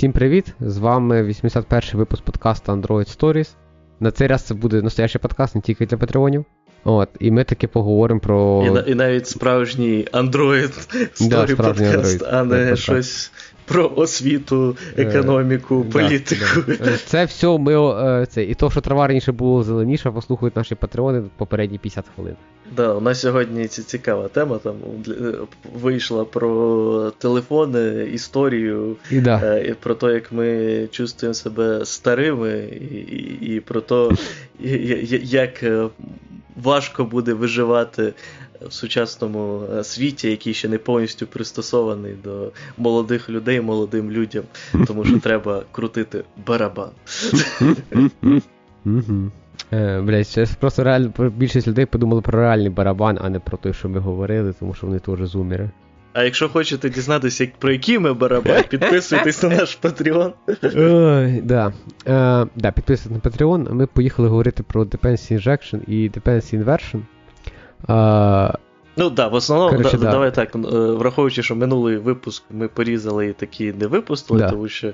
Всім привіт! З вами 81-й випуск подкасту Android Stories. На цей раз це буде настоящий подкаст не тільки для патреонів. От, І ми таки поговоримо про. І і навіть справжній Android Story да, подкаст, а не щось про освіту, е, економіку, е, політику. Да, да. Це все ми. Е, це, І то, що трава раніше було зеленіше, послухають наші патреони попередні 50 хвилин. Да, у нас сьогодні цікава тема. Там вийшла про телефони, історію, і да. і про те, як ми чувствуємо себе старими, і, і, і про те, як важко буде виживати в сучасному е, світі, який ще не повністю пристосований до молодих людей, молодим людям, тому що треба крутити барабан. Е, Блять, зараз просто реально більшість людей подумали про реальний барабан, а не про те, що ми говорили, тому що вони теж зумери. А якщо хочете дізнатися, про який ми барабан, підписуйтесь на наш Patreon. Ой, да. Е, да, Підписуйтесь на Patreon. Ми поїхали говорити про Dependency Injection і Dependency Inversion. Е, Ну так, да, в основному, Короче, да, да. давай так, е, враховуючи, що минулий випуск ми порізали і такі не випустили, да. тому що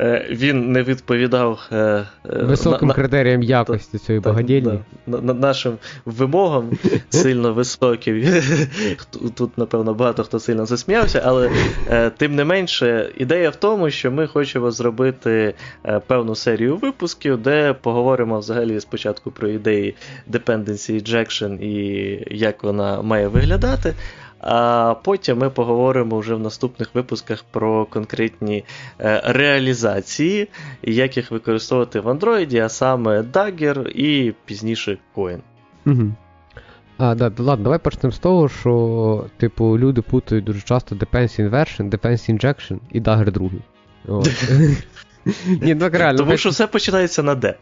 е, він не відповідав е, е високим на, критеріям якості цієї багадільні. На, нашим вимогам сильно високим. Тут, напевно, багато хто сильно засміявся, але е, тим не менше, ідея в тому, що ми хочемо зробити е, певну серію випусків, де поговоримо взагалі спочатку про ідеї Dependency Injection і як вона має виглядати. А потім ми поговоримо вже в наступних випусках про конкретні е, реалізації, як їх використовувати в Android, а саме Dagger і пізніше Coin. Угу. А, да, Ладно, давай почнемо з того, що типу, люди путають дуже часто Dependency Inversion, Dependency Injection і Dagger 2. Ні, ну так реально. Тому що все починається на Д.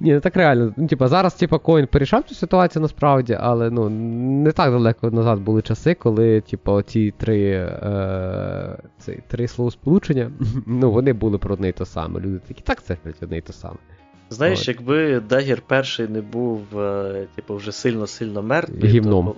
Ні, ну так реально. Ну, типа, зараз, типа, Коін порішав цю ситуацію насправді, але ну, не так далеко назад були часи, коли, типа, оці три е, ці, три словосполучення, ну, вони були про одне й то саме. Люди такі, так це одне й то саме. Знаєш, От. якби Дагер перший не був, е, типу, вже сильно-сильно мертвий, Гімном. то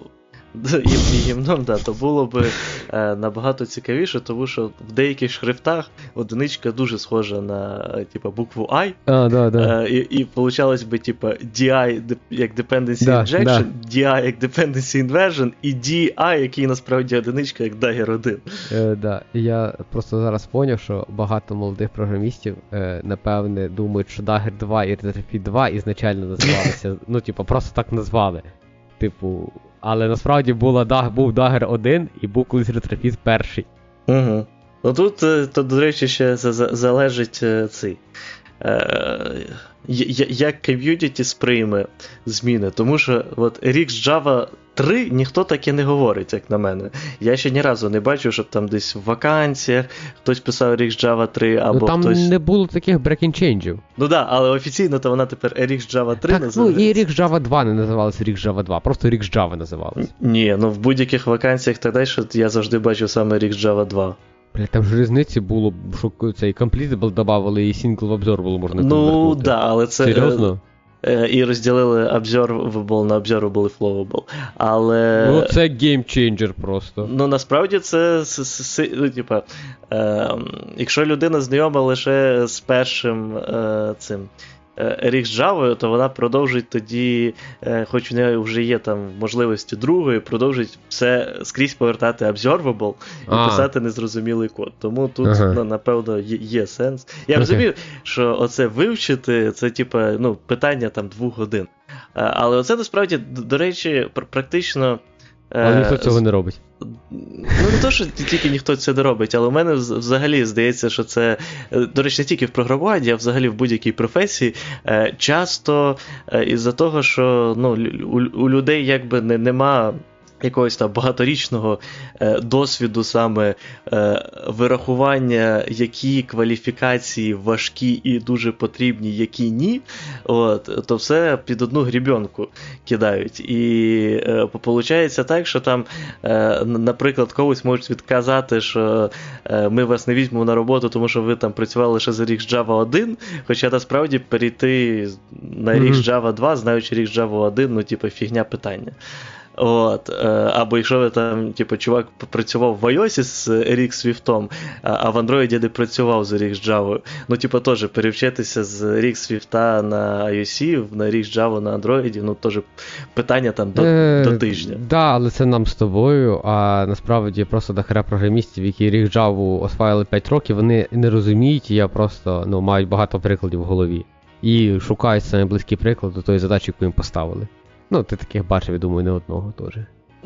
гімном, да, то було б е, набагато цікавіше, тому що в деяких шрифтах одиничка дуже схожа на типа, букву I. А, да, да. Е, і і получалось би, типа, DI як Dependency да, Injection, да. DI як Dependency Inversion, і DI, який насправді одиничка, як Dagger 1. Е, да. Я просто зараз поняв, що багато молодих програмістів, е, напевне, думають, що Dagger 2 і Retrofit 2 ізначально називалися, ну, типа, просто так назвали. Типу, але насправді була, був Dagger 1 і був колись ретрофіт перший. Угу. Ну тут, е, то, до речі, ще залежить е, цей. Е, як ком'юніті сприйме зміни. Тому що от Rix Java 3 ніхто так і не говорить, як на мене. Я ще ні разу не бачив, щоб там десь в вакансіях хтось писав Rix Java 3 ну, або. Ну Там хтось... не було таких breaking change'ів. Ну так, да, але офіційно то вона тепер Rix Java 3 так, називається. Ну і Rix Java 2 не називалася Rix Java 2, просто Rix Java називалася. Ні, ну в будь-яких вакансіях тоді, що я завжди бачив саме Rix Java 2. Бля, там ж різниці було, що цей Completable додавали і Single Observable можна Ну, так, да, але це. Серйозно? Е, е, і розділили observable на observable і flowable. Але... Ну, це геймченджер просто. Ну, насправді це ну, типа, е, якщо людина знайома лише з першим е, цим рік з Java, то вона продовжить тоді, е, хоч в неї вже є там можливості другої, продовжить все скрізь повертати observable і а. писати незрозумілий код. Тому тут, ага. ну, напевно, є, є сенс. Я okay. розумію, що оце вивчити, це типа, ну, питання там двох годин. Е, але оце насправді, до речі, практично. Але ніхто цього не робить. Ну, не то, що тільки ніхто це не робить, але у мене взагалі здається, що це, е, до речі, не тільки в програмуванні, а взагалі в будь-якій професії. Е, часто із-за того, що ну, у людей якби не, нема якогось там багаторічного е, досвіду саме е, вирахування, які кваліфікації важкі і дуже потрібні, які ні, от, то все під одну грібенку кидають. І е, виходить так, що там, е, наприклад, когось можуть відказати, що е, ми вас не візьмемо на роботу, тому що ви там працювали лише за рік з Java 1, хоча насправді перейти на рік з Java 2, знаючи рік Java 1, ну, типу, фігня питання. От, е, Або якщо ви там, типу, чувак працював в iOS з RX Swift, а в Android не працював з RX Java, ну, типу, теж перевчитися з RX Swift на iOS, на RX Java на Android, ну, теж питання там до е, до тижня. Так, да, але це нам з тобою, а насправді просто дохера програмістів, які RX Java осваїли 5 років, вони не розуміють, і я просто ну, мають багато прикладів в голові. І шукають саме близький приклад до тої задачі, яку їм поставили. Ну, ти таких бачив, я думаю, не одного теж.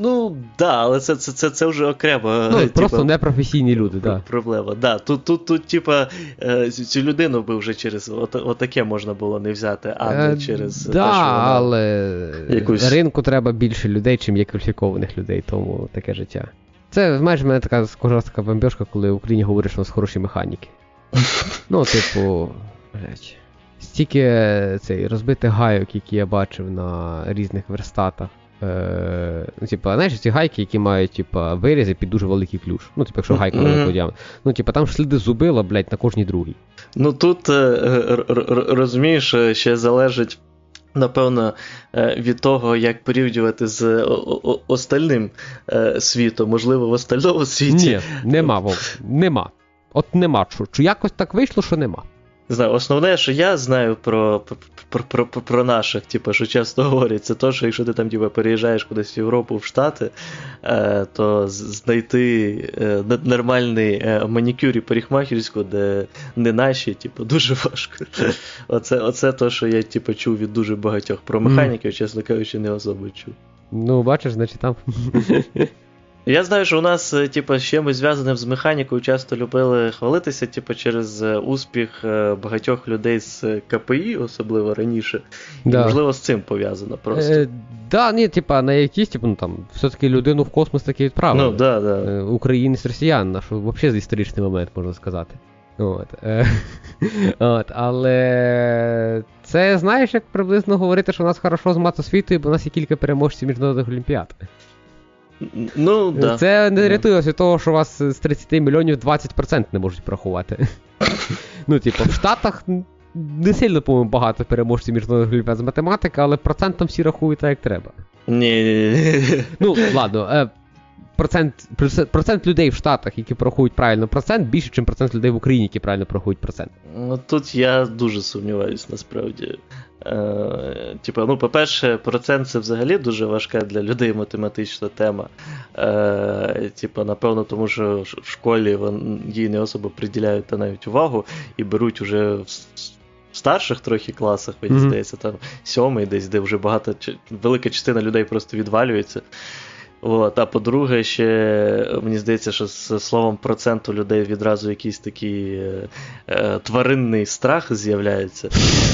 Ну, да, але це це, це, це вже окремо. Ну, типа, Просто непрофесійні люди, да. Проблема. Да. Тут, тут, тут, типа, е, цю людину би вже через от, отаке можна було не взяти, а не е, через. Да, те, що вона але якусь... ринку треба більше людей, чим є кваліфікованих людей, тому таке життя. Це майже в мене така схожа така коли в Україні говориш, що у нас хороші механіки. Ну, типу, блять. Стільки цей розбитих гайок, які я бачив на різних верстатах. Е, ну, типа, знаєш, ці гайки, які мають типа, вирізи під дуже великий ключ. Ну, типу, якщо гайка не mm-hmm. Ну, типа, там сліди зубила, блядь, на кожній другій. Ну тут е, розумієш, е, ще залежить. Напевно, е, від того, як порівнювати з остальним світом, можливо, в остальному світі. Ні, нема, Вов, нема. От нема. Що якось так вийшло, що нема. Не знаю, основне, що я знаю про про, про, про, про наших, типу, що часто говорять, це то, що якщо ти там типу, переїжджаєш кудись в Європу, в Штати, е, то знайти е, нормальний е, манікюр і парикмахерську, де не наші, типу, дуже важко. Оце оце то, що я типу, чув від дуже багатьох про механіків, чесно кажучи, не особо чув. Ну, бачиш, значить там. Я знаю, що у нас, е, типу, з чимось зв'язаним з механікою часто любили хвалитися, типу, через е, успіх е, багатьох людей з КПІ, особливо раніше. Да. І, можливо, з цим пов'язано просто. Е, Да, ні, типа, на якісь, типу, ну там, все-таки людину в космос таки відправили. Ну, да, да. Українець росіян, на що взагалі історичний момент, можна сказати. От, е, от, Але це знаєш, як приблизно говорити, що у нас хорошо з матосвітою, бо у нас є кілька переможців міжнародних олімпіад. Ну, да. Це не рятує від того, що у вас з 30 мільйонів 20% не можуть порахувати. Ну, типу, в Штатах не сильно, по-моєму, багато переможців міжнародних олімпіад з математики, але процентом всі рахують так, як треба. Ні. Ну, ладно, е, процент процент людей в Штатах, які порахують правильно процент, більше, ніж процент людей в Україні, які правильно порахують процент. Ну тут я дуже сумніваюся, насправді. Е, Типу, ну, по-перше, процент це взагалі дуже важка для людей математична тема. Е, Типу, напевно, тому що в школі їй не особо приділяють навіть увагу і беруть уже в. Старших трохи класах, мені mm-hmm. здається, там сьомий, десь, де вже багато велика частина людей просто відвалюється. От, А по-друге, ще мені здається, що з словом проценту людей відразу якийсь такий е, е, тваринний страх з'являється,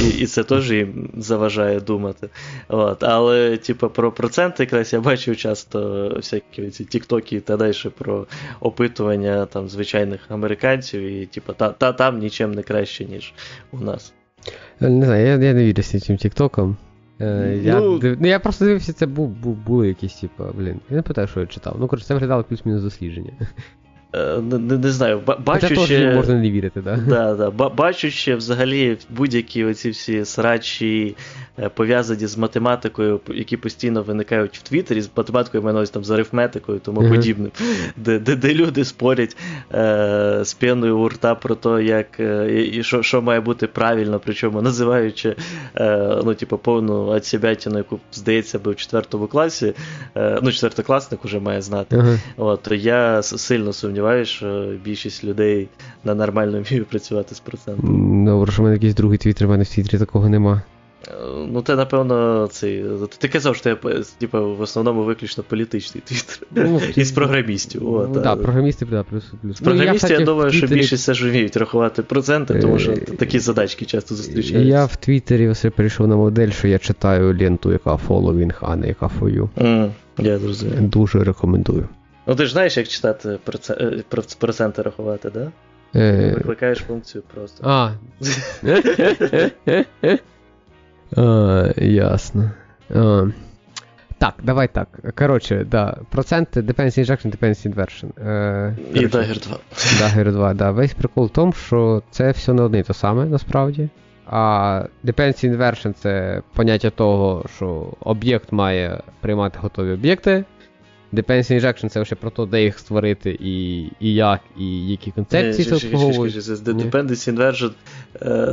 і і це теж їм заважає думати. От, Але, типу, про проценти якраз я бачив часто всякі ці тіктоки та далі про опитування там звичайних американців, і типу, та, та там нічим не краще, ніж у нас. Не знаю, я я не вірю з цим тіктоком. Е, я ну, див... ну, я просто дивився, це бу, бу, були якісь, типу, блін. Я не питаю, що я читав. Ну, коротше, це виглядало плюс-мінус дослідження. Е, не, не, знаю, бачу Хоча можна не вірити, да? Да, да. Бачу ще взагалі будь-які оці всі срачі Е, пов'язані з математикою, які постійно виникають в Твіттері, з математикою мене там з арифметикою, тому uh-huh. подібним, де де, де люди спорять е, з п'яною у рта про те, як е, і що що має бути правильно, причому називаючи е, ну, типу, повну отсібятину, яку здається би в четвертому класі, е, ну, четвертокласник вже має знати. Uh-huh. От, я сильно сумніваюся, що більшість людей на нормально вміють працювати з процентом. Добре, що в мене якийсь другий твіттер, в мене в твіттері такого нема. Ну, це, напевно, цей. Ти казав, що я типу, в основному виключно політичний твіттер. Ну, Із програмістів. Ну, так, програмістів, да, плюс плюс. З програмістів, ну, я, я думаю, що більшість все ж вміють рахувати проценти, тому що такі задачки часто зустрічаються. Я в Твіттері все перейшов на модель, що я читаю ленту, яка following, а не яка for you. Mm, я зрозумів. Дуже рекомендую. Ну ти ж знаєш, як читати е, проценти рахувати. Да? Е... Викликаєш функцію просто. А. А, Ясно. А, Так, давай так. Коротше, да. Проценти Dependency Injection, Dependency Inversion. Е, І Dagger 2. Dagger 2, да. Весь прикол в тому, що це все не одне і те саме, насправді. А dependency inversion це поняття того, що об'єкт має приймати готові об'єкти. Dependency injection це вже про те, де їх створити, і і як, і які концепції це обслуговують. Dependency Injection,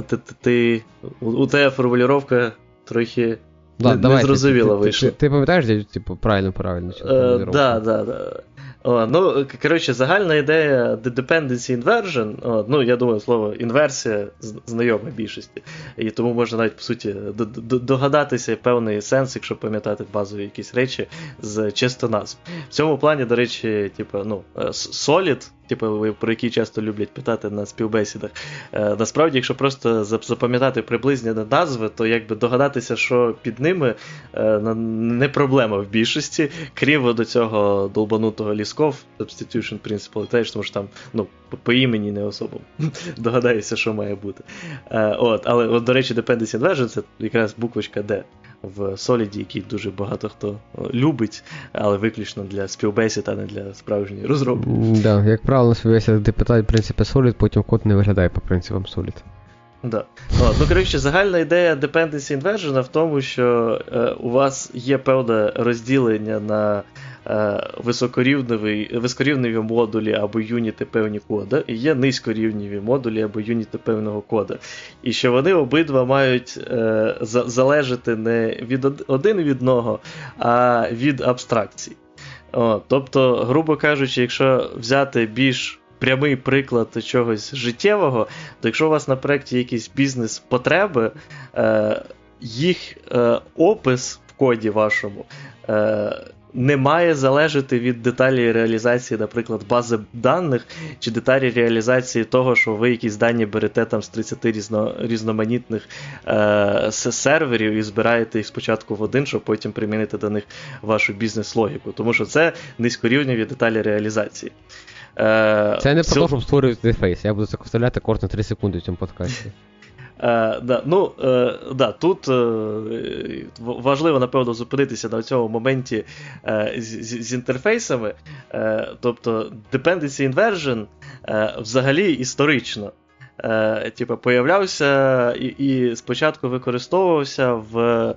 ти, ти, у тебе формулювання трохи да, не, не зрозуміла вийшла. Ти, ти, ти пам'ятаєш, типу, правильно, правильно? Так, да, да, да. О, Ну, коротше, загальна ідея dependency inversion, о, ну, я думаю, слово інверсія знайоме більшості. І тому можна навіть, по суті, догадатися певний сенс, якщо пам'ятати базові якісь речі з чисто назв. В цьому плані, до речі, типу, ну, е, Solid, типу, про які часто люблять питати на співбесідах. Е, насправді, якщо просто запам'ятати приблизні назви, то якби догадатися, що під ними е, не проблема в більшості, крім до цього долбанутого лісков, substitution principle, теж, тому що там ну, по імені не особо догадаєшся, що має бути. Е, от, Але, от, до речі, Dependency Inversion це якраз буквочка D в Соліді, який дуже багато хто любить, але виключно для співбесід, а не для справжньої розробки. Да, Як правило, на депутати, питають принципі, Solid, потім код не виглядає по принципам Solid. Да. От, ну, коротше, загальна ідея Dependency Inversion в тому, що е, у вас є певне розділення на е, високорівневі, високорівневі модулі або юніти певні кода, і є низькорівневі модулі або юніти певного кода. І що вони обидва мають е, залежати не від один від одного, а від абстракцій. О, Тобто, грубо кажучи, якщо взяти більш прямий приклад чогось життєвого, то якщо у вас на проєкті якісь бізнес-потреби, е, їх е, опис в коді вашому. Е, не має залежати від деталі реалізації, наприклад, бази даних, чи деталі реалізації того, що ви якісь дані берете там з 30 різно, різноманітних е, серверів і збираєте їх спочатку в один, щоб потім примінити до них вашу бізнес-логіку. Тому що це низькорівневі деталі реалізації. Е, Це не про те, щоб створювати інтерфейс. Я буду це вставляти кожні 3 секунди в цьому подкасті. Е, да, ну, е, да, Тут е, важливо, напевно, зупинитися на цьому моменті з, інтерфейсами. Тобто, dependency inversion взагалі історично. Типу, появлявся і, і спочатку використовувався в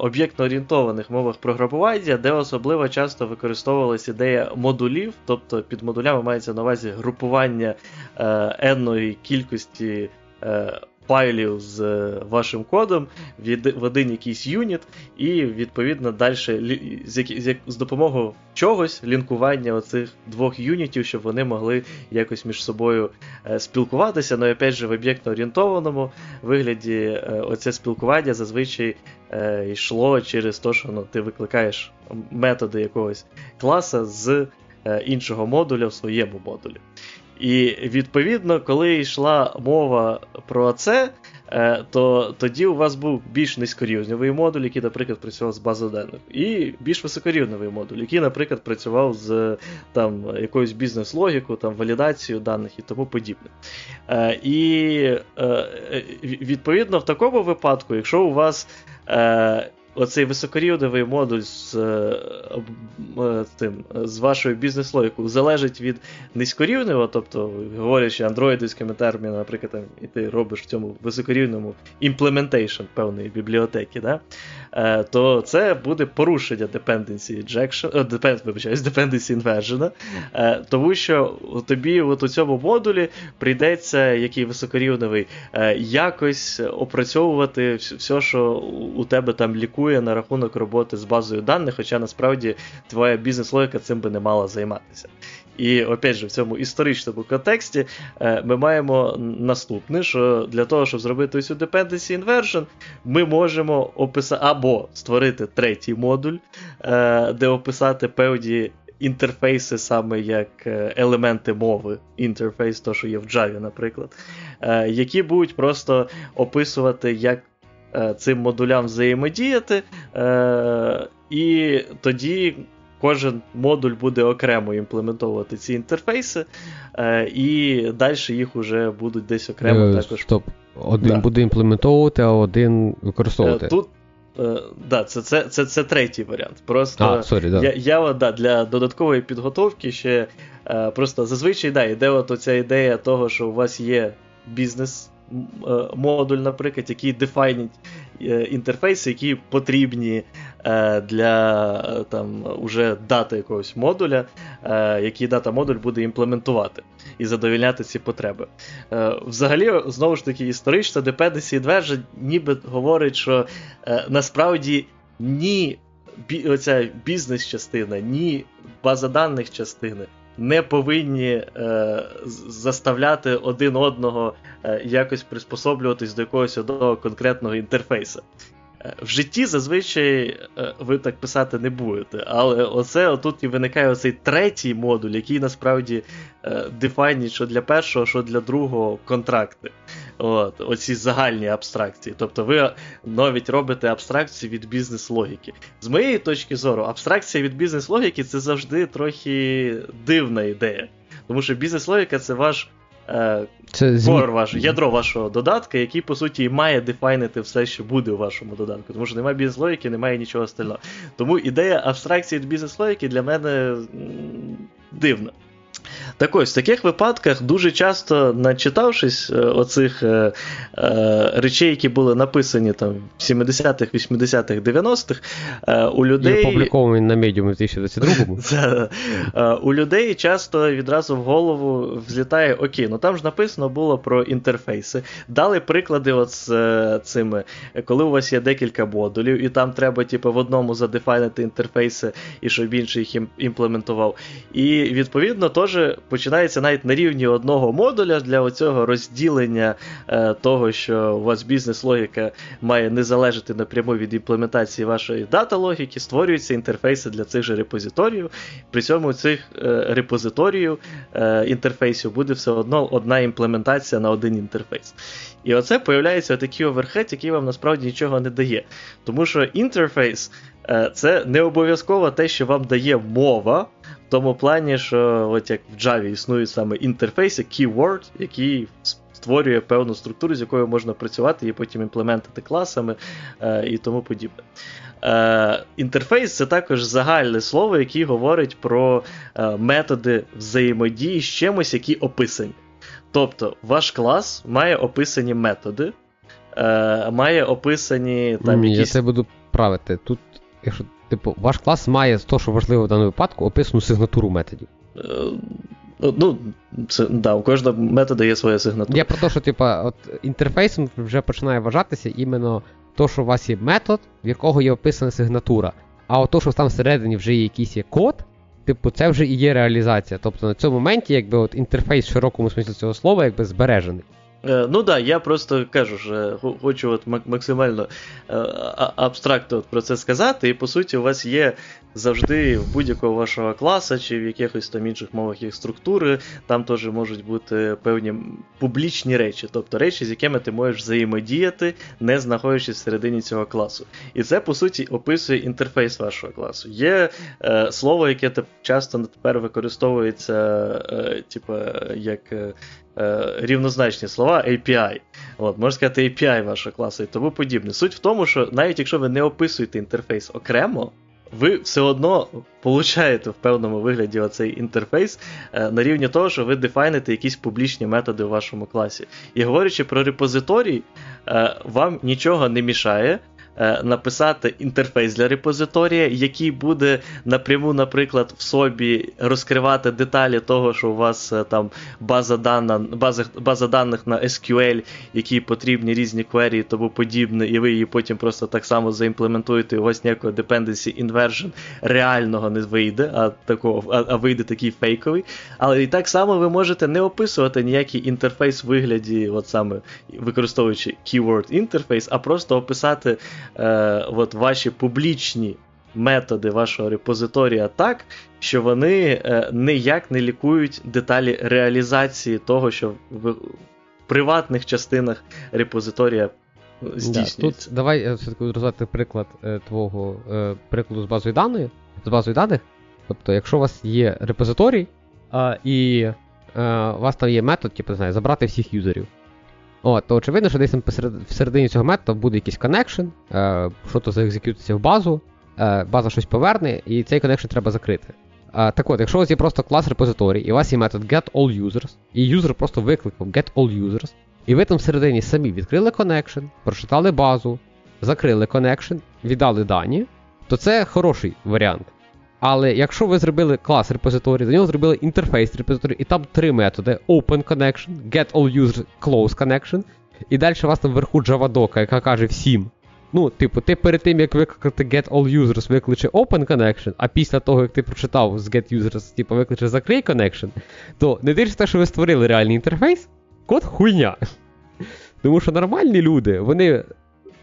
об'єктно-орієнтованих мовах програмування, де особливо часто використовувалася ідея модулів, тобто під модулями мається на увазі групування енної кількості файлів з е, вашим кодом в один якийсь юніт, і відповідно далі з, з допомогою чогось лінкування оцих двох юнітів, щоб вони могли якось між собою е, спілкуватися. Ну опять же в об'єктно-орієнтованому вигляді е, оце спілкування зазвичай йшло через те, що ну, ти викликаєш методи якогось класа з іншого модуля в своєму модулі. І відповідно, коли йшла мова про це, е, то тоді у вас був більш низькорівневий модуль, який, наприклад, працював з базою даних, і більш високорівневий модуль, який, наприклад, працював з там, якоюсь бізнес-логікою, валідацією даних і тому подібне. Е, і е, відповідно в такому випадку, якщо у вас оцей високорівневий модуль з е, е, тим, з вашою бізнес-логікою залежить від низькорівневого, тобто, говорячи андроїдськими термінами, наприклад, там, і ти робиш в цьому високорівневому implementation певної бібліотеки, да? Е, то це буде порушення dependency injection, depend, вибачаюсь, dependency inversion, тому що тобі от у цьому модулі прийдеться, який високорівневий, якось опрацьовувати все, що у тебе там лікує критикує на рахунок роботи з базою даних, хоча насправді твоя бізнес-логіка цим би не мала займатися. І опять же, в цьому історичному контексті е, ми маємо наступне, що для того, щоб зробити цю dependency inversion, ми можемо описати або створити третій модуль, е, де описати певні інтерфейси, саме як е, елементи мови, інтерфейс, то, що є в Java, наприклад, які будуть просто описувати, як цим модулям взаємодіяти, е, і тоді. Кожен модуль буде окремо імплементовувати ці інтерфейси, е, і далі їх вже будуть десь окремо е, також. Стоп. Один да. буде імплементовувати, а один використовувати. Тут е, да, це це, це, це третій варіант. Просто а, sorry, да. я я да, для додаткової підготовки ще е, просто зазвичай да, йде от оця ідея того, що у вас є бізнес модуль, наприклад, який дефайнить інтерфейси, які потрібні для там, уже дати якогось модуля, який дата модуль буде імплементувати і задовільняти ці потреби. Взагалі, знову ж таки, історично Dependency Inversion ніби говорить, що насправді ні оця бізнес-частина, ні база даних частини не повинні е, заставляти один одного е, якось приспособлюватись до якогось одного конкретного інтерфейса. Е, в житті зазвичай е, ви так писати не будете, але оце отут і виникає оцей третій модуль, який насправді е, що для першого, що для другого контракти. От, Оці загальні абстракції. Тобто ви навіть робите абстракції від бізнес-логіки. З моєї точки зору, абстракція від бізнес-логіки це завжди трохи дивна ідея. Тому що бізнес-логіка це ваш е, це кор ваш, ядро вашого додатка, який, по суті, і має дефайнити все, що буде у вашому додатку. Тому що немає бізнес-логіки, немає нічого остального. Тому ідея абстракції від бізнес-логіки для мене дивна. Так ось, в таких випадках дуже часто, начитавшись е, оцих е, е, речей, які були написані там в 70-х, 80-х, 90-х, е, у людей. І опубліковані на медіумі в 2022-му. Е, у людей часто відразу в голову взлітає окей, ну там ж написано було про інтерфейси. Дали приклади от з е, цими, коли у вас є декілька модулів, і там треба, типу, в одному задефайнити інтерфейси, і щоб інший їх імплементував. І відповідно теж починається навіть на рівні одного модуля для оцього розділення е, того, що у вас бізнес-логіка має не залежати напряму від імплементації вашої дата-логіки, створюються інтерфейси для цих же репозиторіїв. При цьому цих е, репозиторіїв е, інтерфейсів буде все одно одна імплементація на один інтерфейс. І оце появляється такий overhead, який вам насправді нічого не дає. Тому що інтерфейс е, це не обов'язково те, що вам дає мова тому плані, що от як в Java існують саме інтерфейси, keyword, який створює певну структуру, з якою можна працювати і потім імплементити класами е, і тому подібне. Е, Інтерфейс це також загальне слово, яке говорить про е, методи взаємодії з чимось, які описані. Тобто, ваш клас має описані методи, е, має описані там Ні, якісь. Я це буду правити. Тут, якщо Типу, ваш клас має то, що важливо в даному випадку, описану сигнатуру методів. Е, ну, це, да, у кожного методу є своя сигнатура. Я про те, що типу, от інтерфейсом вже починає вважатися іменно то, що у вас є метод, в якого є описана сигнатура. А от то, що там всередині вже є якийсь є код, типу, це вже і є реалізація. Тобто на цьому моменті, якби от інтерфейс в широкому смислі цього слова, якби збережений. Е, ну да, я просто кажу, що хочу от максимально е, абстрактно про це сказати, і по суті, у вас є завжди в будь-якого вашого класу чи в якихось там інших мовах їх структури, там теж можуть бути певні публічні речі, тобто речі, з якими ти можеш взаємодіяти, не знаходячись всередині цього класу. І це, по суті, описує інтерфейс вашого класу. Є е, слово, яке часто тепер використовується, е, типу, як. Е, Е, рівнозначні слова API. От, Можна сказати, API вашого класу і тому подібне. Суть в тому, що навіть якщо ви не описуєте інтерфейс окремо, ви все одно получаєте в певному вигляді оцей інтерфейс е, на рівні того, що ви дефайните якісь публічні методи у вашому класі. І говорячи про репозиторій, е, вам нічого не мішає написати інтерфейс для репозиторія, який буде напряму, наприклад, в собі розкривати деталі того, що у вас е, там база дана, база, база даних на SQL, які потрібні різні квері і тому подібне, і ви її потім просто так само заімплементуєте, у вас ніякого dependency inversion реального не вийде, а такого, а, а вийде такий фейковий. Але і так само ви можете не описувати ніякий інтерфейс в вигляді, от саме використовуючи keyword інтерфейс, а просто описати е, от ваші публічні методи вашого репозиторія так, що вони е, ніяк не leak ують деталі реалізації того, що в приватних частинах репозиторія здійснюється. Да, тут Давай е, все-таки розвивати приклад е, твого е, прикладу з базою даної, з базою даних. Тобто, якщо у вас є репозиторій, і е, у вас там є метод, типу, не знаю, забрати всіх юзерів. О, то очевидно, що десь там всередині цього методу буде якийсь connection, е, що то за execute иться в базу, е, база щось поверне, і цей connection треба закрити. Е, так от, якщо у вас є просто клас репозиторій, і у вас є метод getAllUsers, і юзер просто викликав getAllUsers, і ви там всередині самі відкрили connection, прочитали базу, закрили connection, віддали дані, то це хороший варіант. Але якщо ви зробили клас репозиторій, до нього зробили інтерфейс репозиторій, і там три методи: Open Connection, Get All Users, Close Connection, і далі у вас там вверху Javadoc а, яка каже всім. Ну, типу, ти перед тим, як викликати Get All Users, викличе Open Connection, а після того, як ти прочитав з Get Users, типу, викличе Закрий Connection, то не дивлячись те, що ви створили реальний інтерфейс, код хуйня. Тому що нормальні люди, вони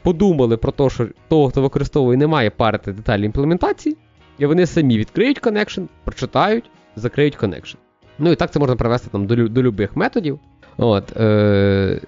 подумали про те, що того, хто використовує, не має парити деталі імплементації, і вони самі відкриють connection, прочитають, закриють connection. Ну і так це можна привести там до до любих методів. От, е,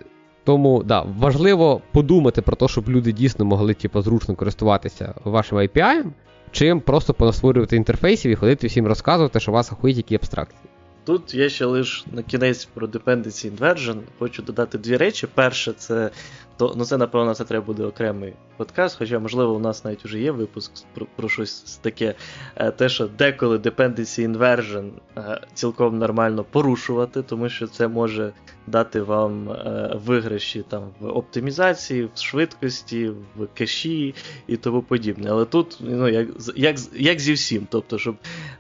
Тому да, важливо подумати про те, щоб люди дійсно могли типу, зручно користуватися вашим API, чим просто понастворювати інтерфейсів і ходити всім розказувати, що у вас ахують які абстракції. Тут є ще лише на кінець про Dependency Inversion. Хочу додати дві речі. Перше, це то, ну це, напевно, це треба буде окремий подкаст, хоча, можливо, у нас навіть вже є випуск про, про щось таке. Е, те, що деколи Dependency Inversion е, цілком нормально порушувати, тому що це може дати вам е, виграші там в оптимізації, в швидкості, в кеші і тому подібне. Але тут, ну, як як, як зі всім, тобто, щоб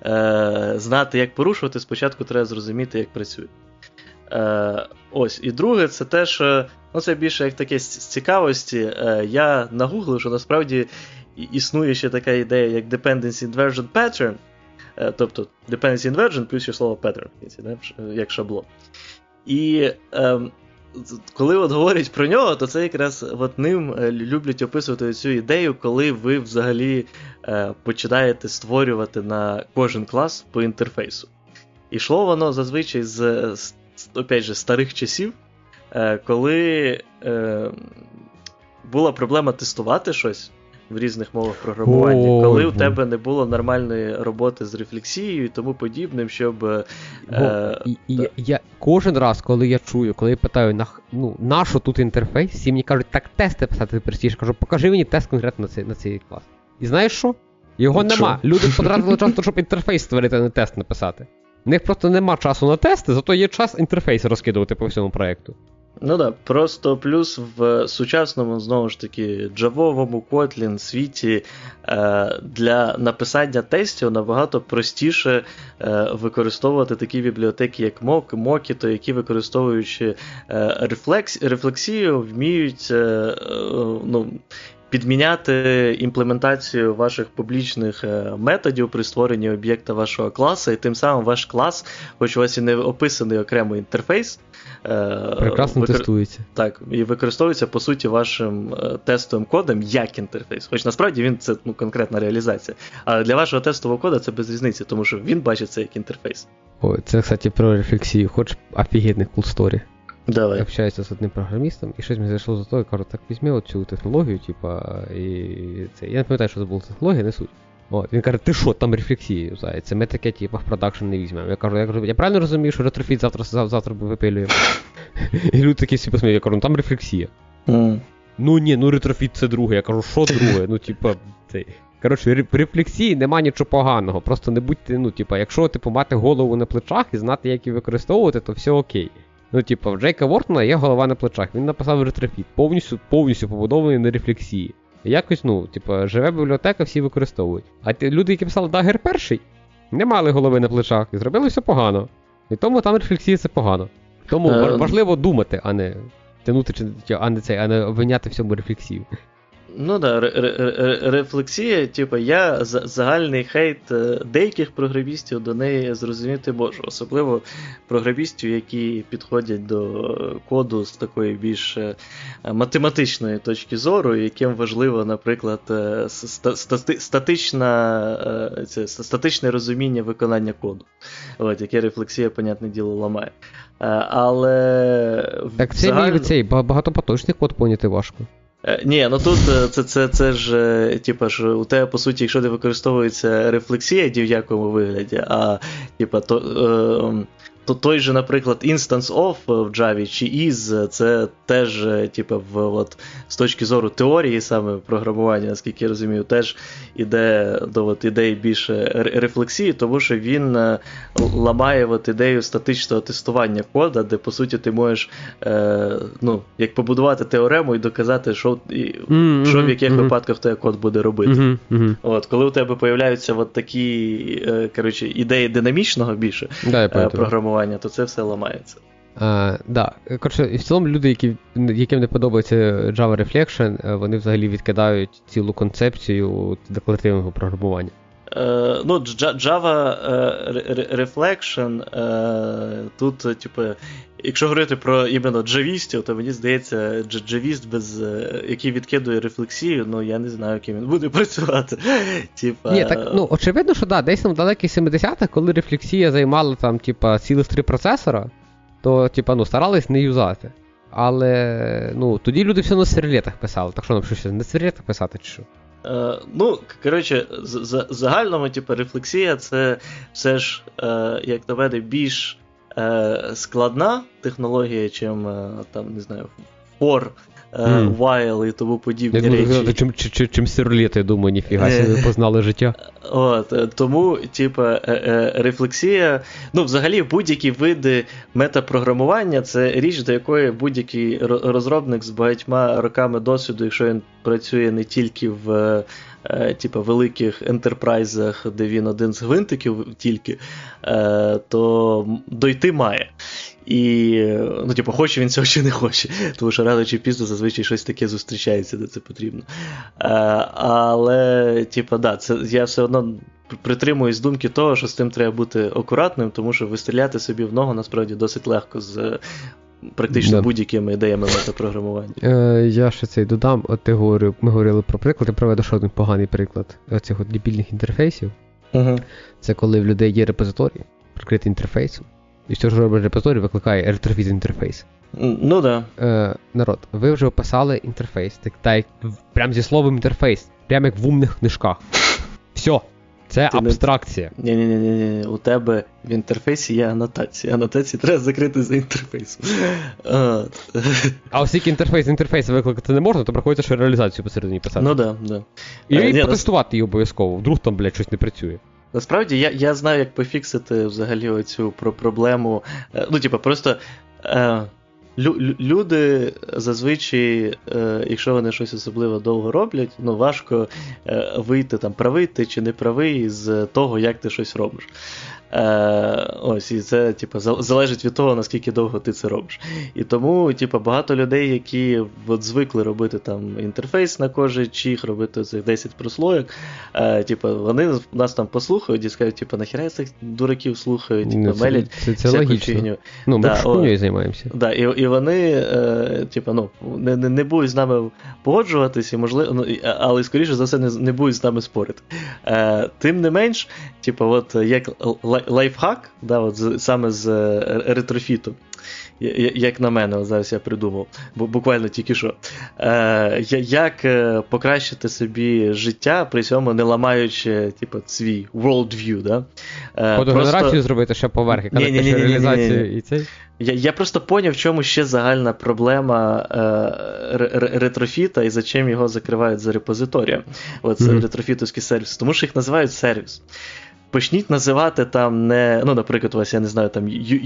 е, знати, як порушувати, спочатку треба зрозуміти, як працює. Е, Ось, і друге, це те, що ну це більше як таке з цікавості. Е, Я нагуглив, що насправді існує ще така ідея, як Dependency Inversion Pattern. Е, тобто Dependency Inversion плюс ще слово pattern, як шаблон. І е, коли от говорять про нього, то це якраз от ним е, люблять описувати цю ідею, коли ви взагалі е, починаєте створювати на кожен клас по інтерфейсу. І йшло воно зазвичай з, з опять же, старих часів, е, коли е, була проблема тестувати щось в різних мовах програмування, О, коли у тебе не було нормальної роботи з рефлексією і тому подібним, щоб. Е, і, і, я, Кожен раз, коли я чую, коли я питаю, на, ну, на що тут інтерфейс, всі мені кажуть, так тести писати простіше. Кажу, покажи мені тест конкретно на цей на цей клас. І знаєш що? Його нема. Люди потратили час, щоб інтерфейс створити, а не тест написати. У них просто нема часу на тести, зато є час інтерфейс розкидувати по всьому проєкту. Ну так, просто плюс в сучасному, знову ж таки, джавовому Kotlin світі е, для написання тестів набагато простіше е, використовувати такі бібліотеки, як Mock, Mockito, які використовуючи е, рефлекс, рефлексію, вміють ну, підміняти імплементацію ваших публічних е, методів при створенні об'єкта вашого класу, і тим самим ваш клас, хоч у вас і не описаний окремий інтерфейс, е, прекрасно викор... тестується. Так, і використовується, по суті, вашим е, тестовим кодом як інтерфейс. Хоч насправді він це ну, конкретна реалізація. Але для вашого тестового кода це без різниці, тому що він бачить це як інтерфейс. Ой, це, кстати, про рефлексію, хоч офігенний cool story. Давай. Я общаюся з одним програмістом, і щось мені зайшло за то, і кажу, так візьми оцю технологію, типа, і це. Я не пам'ятаю, що це була технологія, не суть. От, Він каже, ти що, там рефлексії юзається, ми таке, типа, в продакшн не візьмемо. Я кажу, я кажу, я правильно розумію, що ретрофіт завтра завтра випилюємо. І люди такі всі посміють, я кажу, ну там рефлексія. Mm. Ну ні, ну ретрофіт це друге. Я кажу, що друге? Ну, типа, цей. Коротше, в рефлексії нема нічого поганого. Просто не будьте, ну, типа, якщо типу, мати голову на плечах і знати, як її використовувати, то все окей. Ну, типу, в Джейка Вортона є голова на плечах. Він написав ретрофіт, повністю повністю побудований на рефлексії. Якось, ну, типу, живе бібліотека, всі використовують. А ті люди, які писали Дагер перший, не мали голови на плечах і зробили все погано. І тому там рефлексія це погано. Тому е, важливо думати, а не тянути, а не цей, а не обвиняти всьому рефлексію. Ну да, рефлексія, типу, я загальний хейт е, деяких програмістів до неї зрозуміти можу. Особливо програмістів, які підходять до коду з такої більш е, математичної точки зору, яким важливо, наприклад, е, статична, це, статичне розуміння виконання коду, От, яке рефлексія, понятне діло, ламає. Але Так це загально... цей багатопоточний код поняти важко. Е, ні, ну тут е, це це, це ж, е, типа ж, у тебе, по суті, якщо не використовується рефлексія ні в якому вигляді, а типа, то, е, той же, наприклад, instance of в Java чи is, це теж, типу, в, от, з точки зору теорії саме програмування, наскільки я розумію, теж іде до от, ідеї більше рефлексії, тому що він е, ламає от, ідею статичного тестування кода, де, по суті, ти можеш е, ну, як побудувати теорему і доказати, що і, mm-hmm. що в яких mm-hmm. випадках той код буде робити. Mm-hmm. От, Коли у тебе появляються от такі е, коротше, ідеї динамічного більше да, е, програмування, то це все ламається. Uh, да. Коротше, в цілому люди, які, яким не подобається Java Reflection, е, вони взагалі відкидають цілу концепцію декларативного програмування. Uh, ну, Java uh, Reflection тут, типу, якщо говорити про іменно джавістів, то мені здається, джавіст, без, який відкидує рефлексію, ну я не знаю, яким він буде працювати. Типа... Ні, так, ну, очевидно, що да, десь там в далеких 70-х, коли рефлексія займала там, типа, цілих три процесора то типа, ну, старались не юзати. Але ну, тоді люди все на серлетах писали. Так що нам що на серлетах писати чи що? Е, ну, коротше, з загальному, типу, рефлексія це все ж, е, як на мене, більш е, складна технологія, чим там, не знаю, for mm. While і тому подібні я речі. Думаю, чим чим, чим сирліт, я думаю, ніфіга ви познали життя. От, е, Тому, типа, е, рефлексія, ну, взагалі, будь-які види метапрограмування це річ, до якої будь-який розробник з багатьма роками досвіду, якщо він працює не тільки в. Типа великих ентерпрайзах, де він один з гвинтиків тільки, то дойти має. І, ну, типу, хоче він цього чи не хоче, тому що рано чи пізно зазвичай щось таке зустрічається, де це потрібно. А, е, але, типу, да, це я все одно притримуюсь думки того, що з тим треба бути акуратним, тому що вистріляти собі в ногу насправді досить легко з. Практично yeah. будь-якими ідеями метапрограмування. Е, Я ще цей додам, от ти говорив, ми говорили про приклад, я проведу ще один поганий приклад цих дебільних інтерфейсів. Uh-huh. Це коли в людей є репозиторій, прикритий інтерфейсом. І що ж робить репозиторій, викликає ретрофіт інтерфейс. Ну да. Е, Народ, ви вже описали інтерфейс, так, так прям зі словом інтерфейс, прямо як в умних книжках. Все. Це Ти абстракція. Ні, ні, ні, ні, у тебе в інтерфейсі є анотація. Анотації треба закрити за інтерфейсом. А оскільки інтерфейс інтерфейс викликати не можна, то приходиться ще реалізацію посередині писати. Ну да, да. І е, потестувати її обов'язково, вдруг там, блядь, щось не працює. Насправді я я знаю, як пофіксити взагалі оцю про проблему. Е, ну, типу, просто е, лю, люди зазвичай, е, якщо вони щось особливо довго роблять, ну важко е, вийти там правий ти чи не правий з того, як ти щось робиш. Е, Ось, і це, типу, залежить від того, наскільки довго ти це робиш. І тому, типу, багато людей, які от звикли робити там інтерфейс на кожен чих, робити цих 10 прослоєк, е, типу, вони нас там послухають і скажуть, типу, нахіра цих дураків слухають, типу, ну, мелять це, це, це логічно. фігню. Ну, ми да, займаємося. Да, І і вони, е, типу, ну, не не, не будуть з нами погоджуватися, можливо, ну, але, скоріше за все, не не будуть з нами спорити. Е, Тим не менш, типу, от як лайфхак, да, от саме з е, ретрофіту. Як на мене, зараз я придумав, буквально тільки що. Е, Як е, покращити собі життя, при цьому не ламаючи типу, свій worldview, да? Е, Фотогенерацію просто... зробити ще поверхи, коли реалізацію і цей. Я я просто поняв, в чому ще загальна проблема е, ретрофіта і за чим його закривають за репозиторієм. Оце mm-hmm. ретрофітовський сервіс. Тому що їх називають сервіс почніть називати там не, ну, наприклад, у вас, я не знаю, там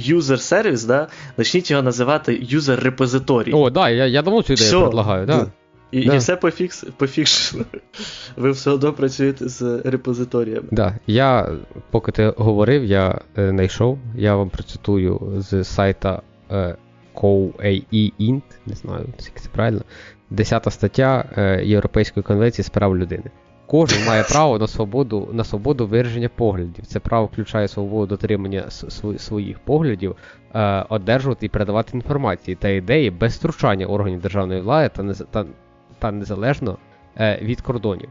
user сервіс, да? почніть його називати user репозиторій. О, да, я я давно цю ідею все. предлагаю, да. І да. і все пофікс, пофікшено. Ви все одно працюєте з репозиторіями. Да. Я, поки ти говорив, я е, знайшов, я вам процитую з сайта е, COAE не знаю, скільки це правильно. Десята стаття е, Європейської конвенції з прав людини. Кожен має право на свободу на свободу вираження поглядів. Це право включає свободу дотримання своїх поглядів, е, одержувати і передавати інформації та ідеї без втручання органів державної влади та та, та незалежно е, від кордонів.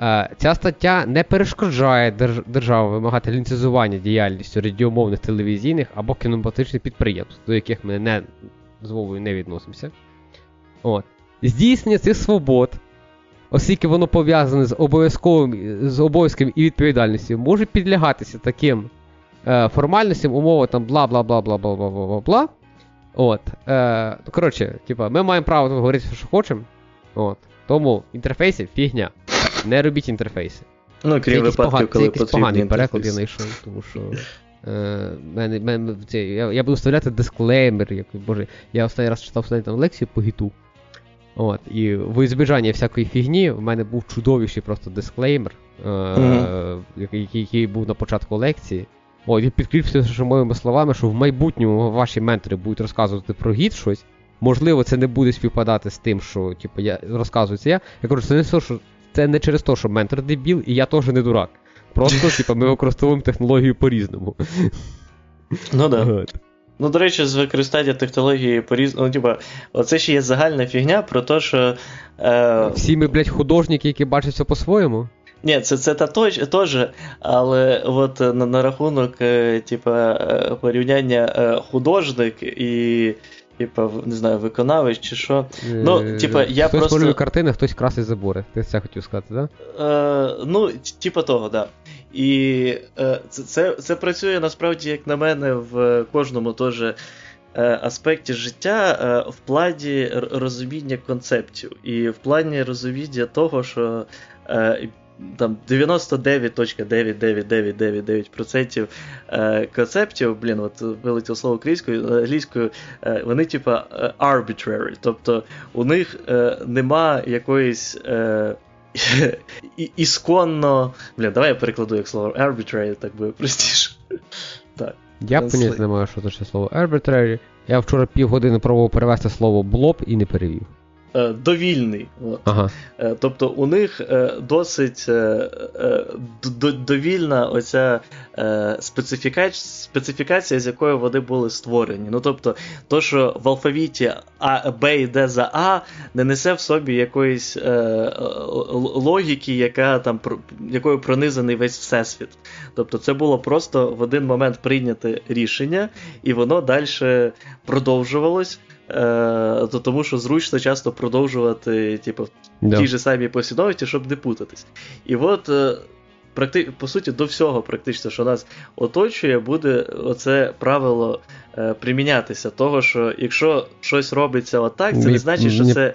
Е, ця стаття не перешкоджає держ, державам вимагати ліцензування діяльністю радіомовних телевізійних або кінематичних підприємств, до яких ми не з не відносимося. От. Здійснення цих свобод оскільки воно пов'язане з обов'язковим з обов'язком і відповідальністю, може підлягатися таким е, формальності, умови там бла бла бла бла бла бла бла бла бла. От. Е, коротше, типа, ми маємо право говорити, що хочемо. От. Тому інтерфейси фігня. Не робіть інтерфейси. Ну, крім випадків, коли це потрібні поганий переклад я знайшов, тому що. Е, мене, мене, це, я, я буду вставляти дисклеймер, як, боже, я останній раз читав студентам лекцію по гіту. От, і в ізбіжання всякої фігні в мене був чудовіший просто дисклеймер, е, Мгм. який, який був на початку лекції. О, і підкріпився що моїми словами, що в майбутньому ваші ментори будуть розказувати про гід щось. Можливо, це не буде співпадати з тим, що типу, я розказую це я. Я кажу, це не то, що це не через те, що ментор дебіл, і я теж не дурак. Просто, типу, ми використовуємо технологію по-різному. Ну да. Ну, до речі, з використання технології по різному. Ну, типа, оце ще є загальна фігня про те, що. Е, Всі ми, блядь, художники, які бачать все по-своєму. Ні, це це та теж, але от на, на рахунок, е, типа, е, порівняння е, художник і. Типа, не знаю, виконавець чи що. Ну, Е, типа, я хтось просто- малює картини, хтось красить забори. Ти це хотів сказати, так? Е, ну, типа того, да. І е, це, це, це працює насправді, як на мене, в кожному теж е, аспекті життя е, в плані розуміння концептів. І в плані розуміння того, що. Е, там 99.99999% е, концептів, блін, от вилетіло слово українською, англійською, е, вони типа е, arbitrary. Тобто у них е, нема якоїсь е, ісконно. Блін, давай я перекладу як слово arbitrary, так буде простіше. Так. Я поняття не маю, що це слово arbitrary. Я вчора півгодини пробував перевести слово блоб і не перевів. Е, Довільний. Ага. Е, Тобто у них е, досить довільна оця специфікація, з якою вони були створені. Ну тобто, то, що в алфавіті А, Б йде за А, не несе в собі якоїсь логіки, яка там якою пронизаний весь всесвіт. Тобто, це було просто в один момент прийняте рішення, і воно далі продовжувалось. Е, то тому що зручно часто продовжувати, типу, Да. тій же самій послідовності, щоб не путатись. І от, е, практи... по суті, до всього, практично, що нас оточує, буде оце правило е, примінятися. Того, що якщо щось робиться отак, це не значить, що це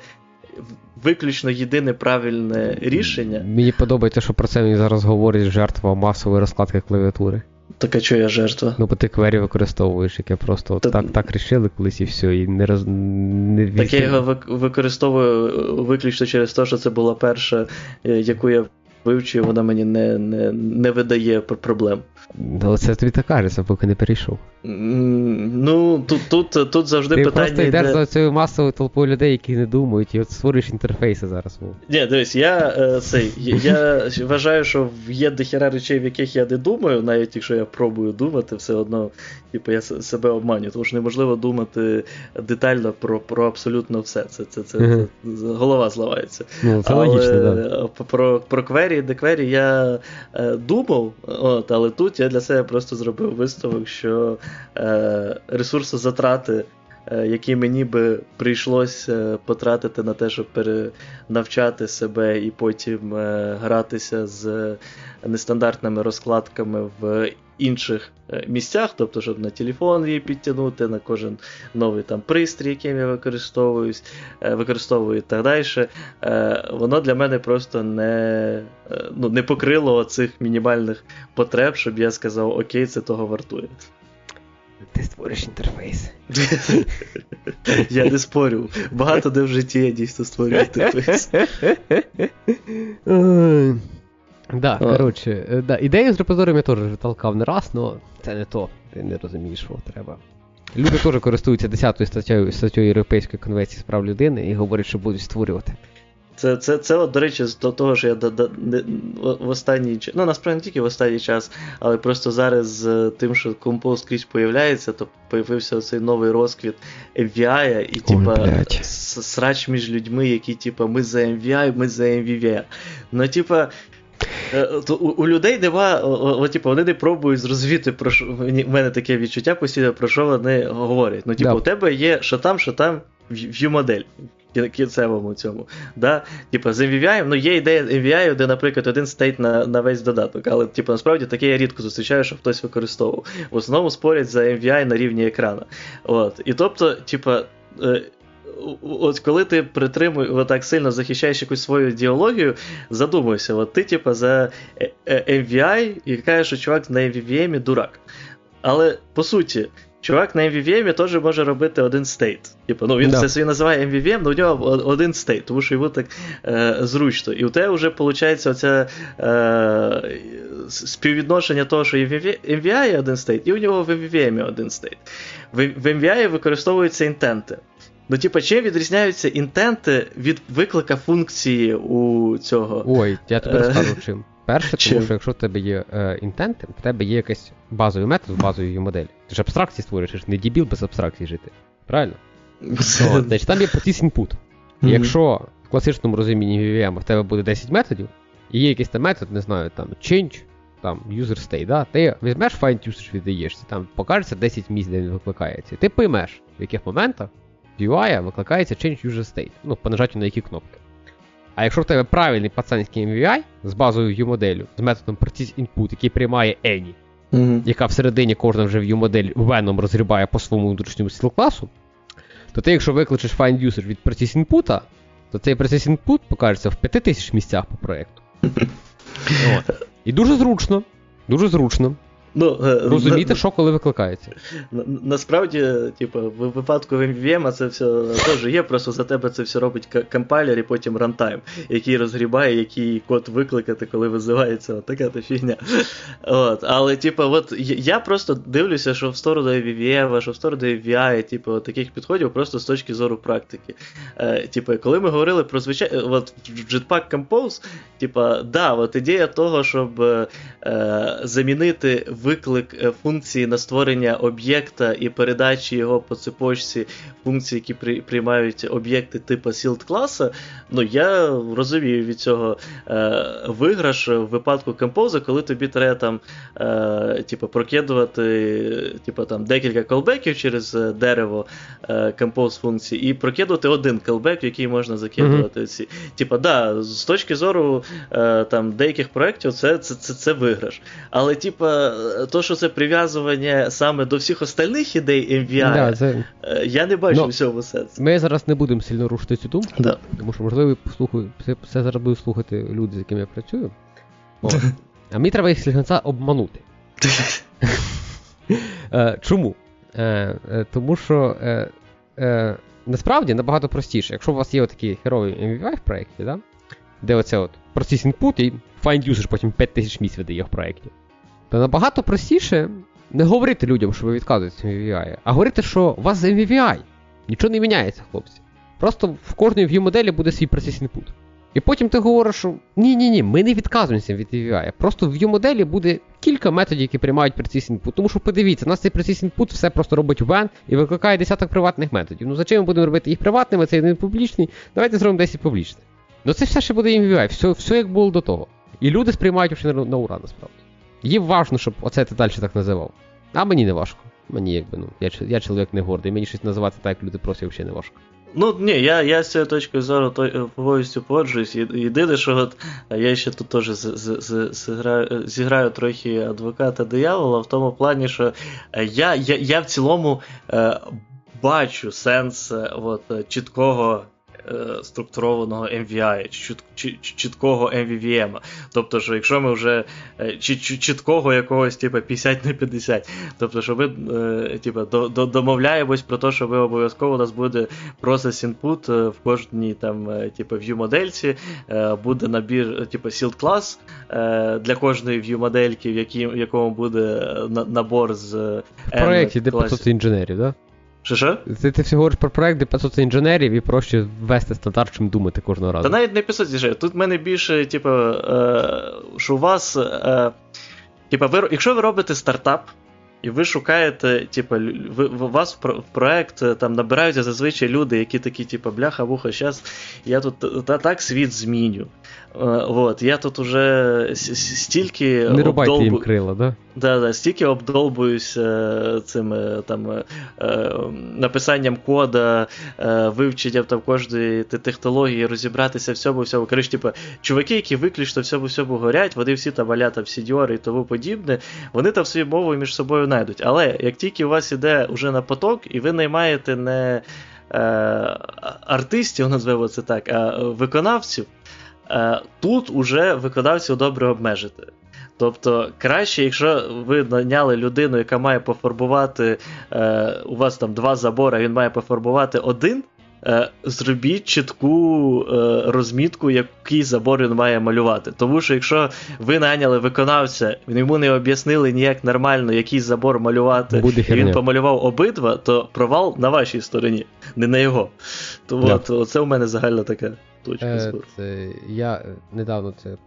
виключно єдине правильне рішення. Мені подобається, що про це мені зараз говорить жертва масової розкладки клавіатури. Так а чого я жертва? Ну, бо ти квері використовуєш, яке просто от Та- так, так рішили колись і все, і не роз... не Так я його вик- використовую е, виключно через те, що це була перша, е, яку я вивчив, вона мені не, не, не видає пр- проблем. Ну, це тобі так кажеться, поки не перейшов. Ну, тут, тут, тут завжди Ти питання. просто йдеш йде- за цією масовою толпою людей, які не думають, і от створюєш інтерфейси зараз. Ні, дивись, я е, цей, я вважаю, що є дохіра речей, в яких я не думаю, навіть якщо я пробую думати, все одно, типу, я себе обманю, тому що неможливо думати детально про, про абсолютно все. Це, це, це, це голова зливається. Ну, це але, логічно. Да. Про, про квері, деквері я е, думав, от, але тут я для себе просто зробив висновок, що е, ресурсозатрати, які мені би прийшлось е, потратити на те, щоб перенавчати себе і потім е, гратися з нестандартними розкладками в інших е, місцях, тобто, щоб на телефон її підтягнути, на кожен новий там пристрій, яким я е, використовую і так далі, е, воно для мене просто не, е, ну, не покрило цих мінімальних потреб, щоб я сказав, окей, це того вартує. Ти створиш інтерфейс. Я не спорю. Багато де в житті я дійсно створюю інтерфейс. Да, коротше, е, да, ідею з репозиторієм я теж вже толкав не раз, але це не то. Ти не розумієш, що треба. Люди теж користуються 10 статтею, статтею Європейської конвенції з прав людини і говорять, що будуть створювати. Це, це, це от, до речі, до того, що я до, до, не- в останній час, ну насправді не тільки в останній час, але просто зараз з тим, що композ скрізь появляється, то появився оцей новий розквіт MVI, і типа срач між людьми, які, типа, ми за MVI, ми за MVV. Ну, типа. е, То у, у людей нема, о, типу, вони не пробують зрозуміти, про що в мене таке відчуття постійно, про що вони говорять. Ну, типу, Да. у тебе є що там, що там view модель. Кінцевому цьому. Да? Типа з MVI, ну є ідея MVI, де, наприклад, один стейт на на весь додаток. Але типу, насправді таке я рідко зустрічаю, що хтось використовував. В основному спорять за MVI на рівні екрана. От. І тобто, типа. Е, от коли ти притримуєш, отак сильно захищаєш якусь свою ідеологію, задумуйся, от ти, типа, за MVI і кажеш, що чувак на MVVM дурак. Але по суті, чувак на MVVM теж може робити один state. Типу, ну він да. це собі називає MVVM, але у нього один state, тому що йому так е, зручно. І у тебе вже виходить оце е, співвідношення того, що MVI є один state, і у нього в MVVM один state. В, в MVI використовуються інтенти. Ну, типа, чим відрізняються інтенти від виклика функції у цього. Ой, я тобі розкажу чим. Перше, тому що якщо в тебе є е, інтенти, в тебе є якийсь базовий метод з базовою моделі. Ти ж абстракції створюєш, ти ж не дібіл без абстракції жити. Правильно? Значить, Там є процес інпут. І якщо в класичному розумінні VVM в тебе буде 10 методів, і є якийсь там метод, не знаю, там change, там user state, да? ти візьмеш find usage віддаєшся, там покажеться 10 місць, де він викликається. Ти поймеш, в яких моментах в UI викликається change user state, ну, по нажаттю на які кнопки. А якщо в тебе правильний пацанський MVI з базовою view-моделлю, з методом Practice Input, який приймає Any, mm-hmm. яка всередині кожна вже view-модель веном розгрібає по своєму внутрішньому стіл класу, то ти, якщо викличеш find user від Practice Input, то цей Practice Input покажеться в 5000 місцях по проєкту. От. І дуже зручно. Дуже зручно. Ну, е, Розумієте, на, що коли викликається? На, насправді, типу, в випадку MVM це все теж є, просто за тебе це все робить компайлер і потім рантайм, який розгрібає, який код викликати, коли визивається от така та фігня. От. Але, типу, от я просто дивлюся, що в сторону MVM, що в сторону AVI, типу, таких підходів просто з точки зору практики. Е, Типу, коли ми говорили про звичайно, от Jetpack Compose, типу, да, от ідея того, щоб е, замінити виклик е, функції на створення об'єкта і передачі його по цепочці функцій, які при, приймають об'єкти типу Sealed класа, ну я розумію від цього е, виграш в випадку Compose, коли тобі треба там е, типу, прокидувати типу, там, декілька колбеків через е, дерево е, Compose функції, і прокидувати один колбек, в який можна закидувати mm-hmm. ці. Типа, да, з точки зору е, там, деяких проєктів, це це, це, це виграш. Але, типа, то, що це прив'язування саме до всіх остальних ідей MVI, да, це... Е, я не бачу Но всього сенсу. Ми зараз не будемо сильно рушити цю думку, да. тому що, можливо, послухаю, все, все зараз будуть слухати люди, з якими я працюю. О. А мені треба їх слігнеця обманути. Е, чому? Е, тому що насправді набагато простіше, якщо у вас є такий херовий MVI в проєкті, да? де оце от process input і find user потім 5000 місць видає в проєкті. То набагато простіше не говорити людям, що ви відказуєтеся MVI, а говорити, що у вас за MVI. Нічого не міняється, хлопці. Просто в кожній view моделі буде свій процес input. І потім ти говориш, що ні-ні-ні, ми не відказуємося від AVI. Просто в view моделі буде кілька методів, які приймають процес input. Тому що подивіться, у нас цей процес input все просто робить when і викликає десяток приватних методів. Ну зачем ми будемо робити їх приватними, це не публічний, давайте зробимо 10 публічних. Ну це все ще буде MVI, все все як було до того. І люди сприймають вже на ура, насправді. Їм важно, щоб оце ти далі так називав. А мені не важко. Мені якби, ну, я я чоловік не гордий, мені щось називати так, як люди просять, взагалі не важко. Ну, ні, я я з цієї точки зору то, повністю погоджуюсь. Єдине, що от, я ще тут теж зіграю, зіграю трохи адвоката диявола в тому плані, що я я, я в цілому е, бачу сенс е, от, чіткого Е, структурованого MVI, чи чіткого MVVM. Тобто, що якщо ми вже е, чіткого якогось типу, 50 на 50, тобто, що ми е, типу, домовляємось про те, що ви обов'язково у нас буде process input в кожній там, типу, view модельці, буде набір, типу, sealed class для кожної view модельки, в якому буде набор з. В проєкті, де 500 інженерів, так? Да? Що що? Ти, ти все говориш про проект, де 500 інженерів і проще ввести стандарт, чим думати кожного разу. Та навіть не 500 інженерів. Тут в мене більше, типу, е, що у вас. Е, типу, ви, якщо ви робите стартап, і ви шукаєте, типу, ви, у вас в проект е, там набираються зазвичай люди, які такі, типу, бляха-вуха, зараз я тут та, так світ зміню. Вот, Я тут уже стільки. Не рубайте обдолбу... їм крила, да? Да, да, стільки обдолбуюсь цим там, написанням кода, вивченням там кожної технології, розібратися в цьому всьому. Коротше, типу, чуваки, які виключно всьому всьому горять, вони всі там валя там сідьори і тому подібне, вони там свою мову між собою знайдуть. Але як тільки у вас іде уже на поток, і ви наймаєте не е, артистів, назвемо це так, а виконавців. Е, тут уже виконавців добре обмежити. Тобто краще, якщо ви наняли людину, яка має пофарбувати, е, у вас там два забори, він має пофарбувати один, е, зробіть чітку е, розмітку, який забор він має малювати. Тому що якщо ви наняли виконавця, йому не об'яснили ніяк нормально, який забор малювати, Буде і він помалював обидва, то провал на вашій стороні, не на його. То от, Оце у мене загальна така точка. Е, це, Я е, недавно це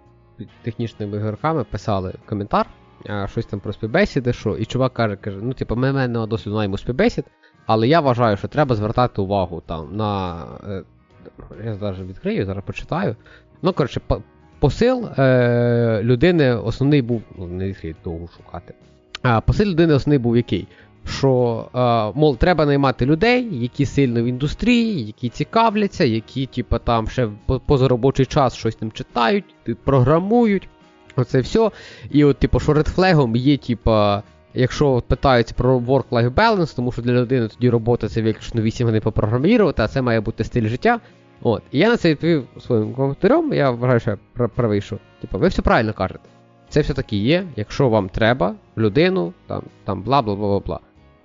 технічними ігроками писали коментар, а, щось там про співбесіди, що, і чувак каже, каже, ну, типу, ми мене досвіду маємо співбесід, але я вважаю, що треба звертати увагу там на. Е, я зараз відкрию, зараз почитаю. Ну, коротше, посил е, людини основний був. Ну, не відкрию довго шукати. А посил людини основний був який? Що, е, мол, треба наймати людей, які сильно в індустрії, які цікавляться, які, типу, там ще позаробочий час щось там читають, програмують. Оце все. І от, типу, що редфлегом є, типу, Якщо питаються про work-life balance, тому що для людини тоді робота це виключно 8 годин попрограмірувати, а це має бути стиль життя. От. І я на це відповів своїм коментарем, я вважаю, що я правий, що типу, ви все правильно кажете. Це все-таки є, якщо вам треба людину, там там бла бла бла бла бла.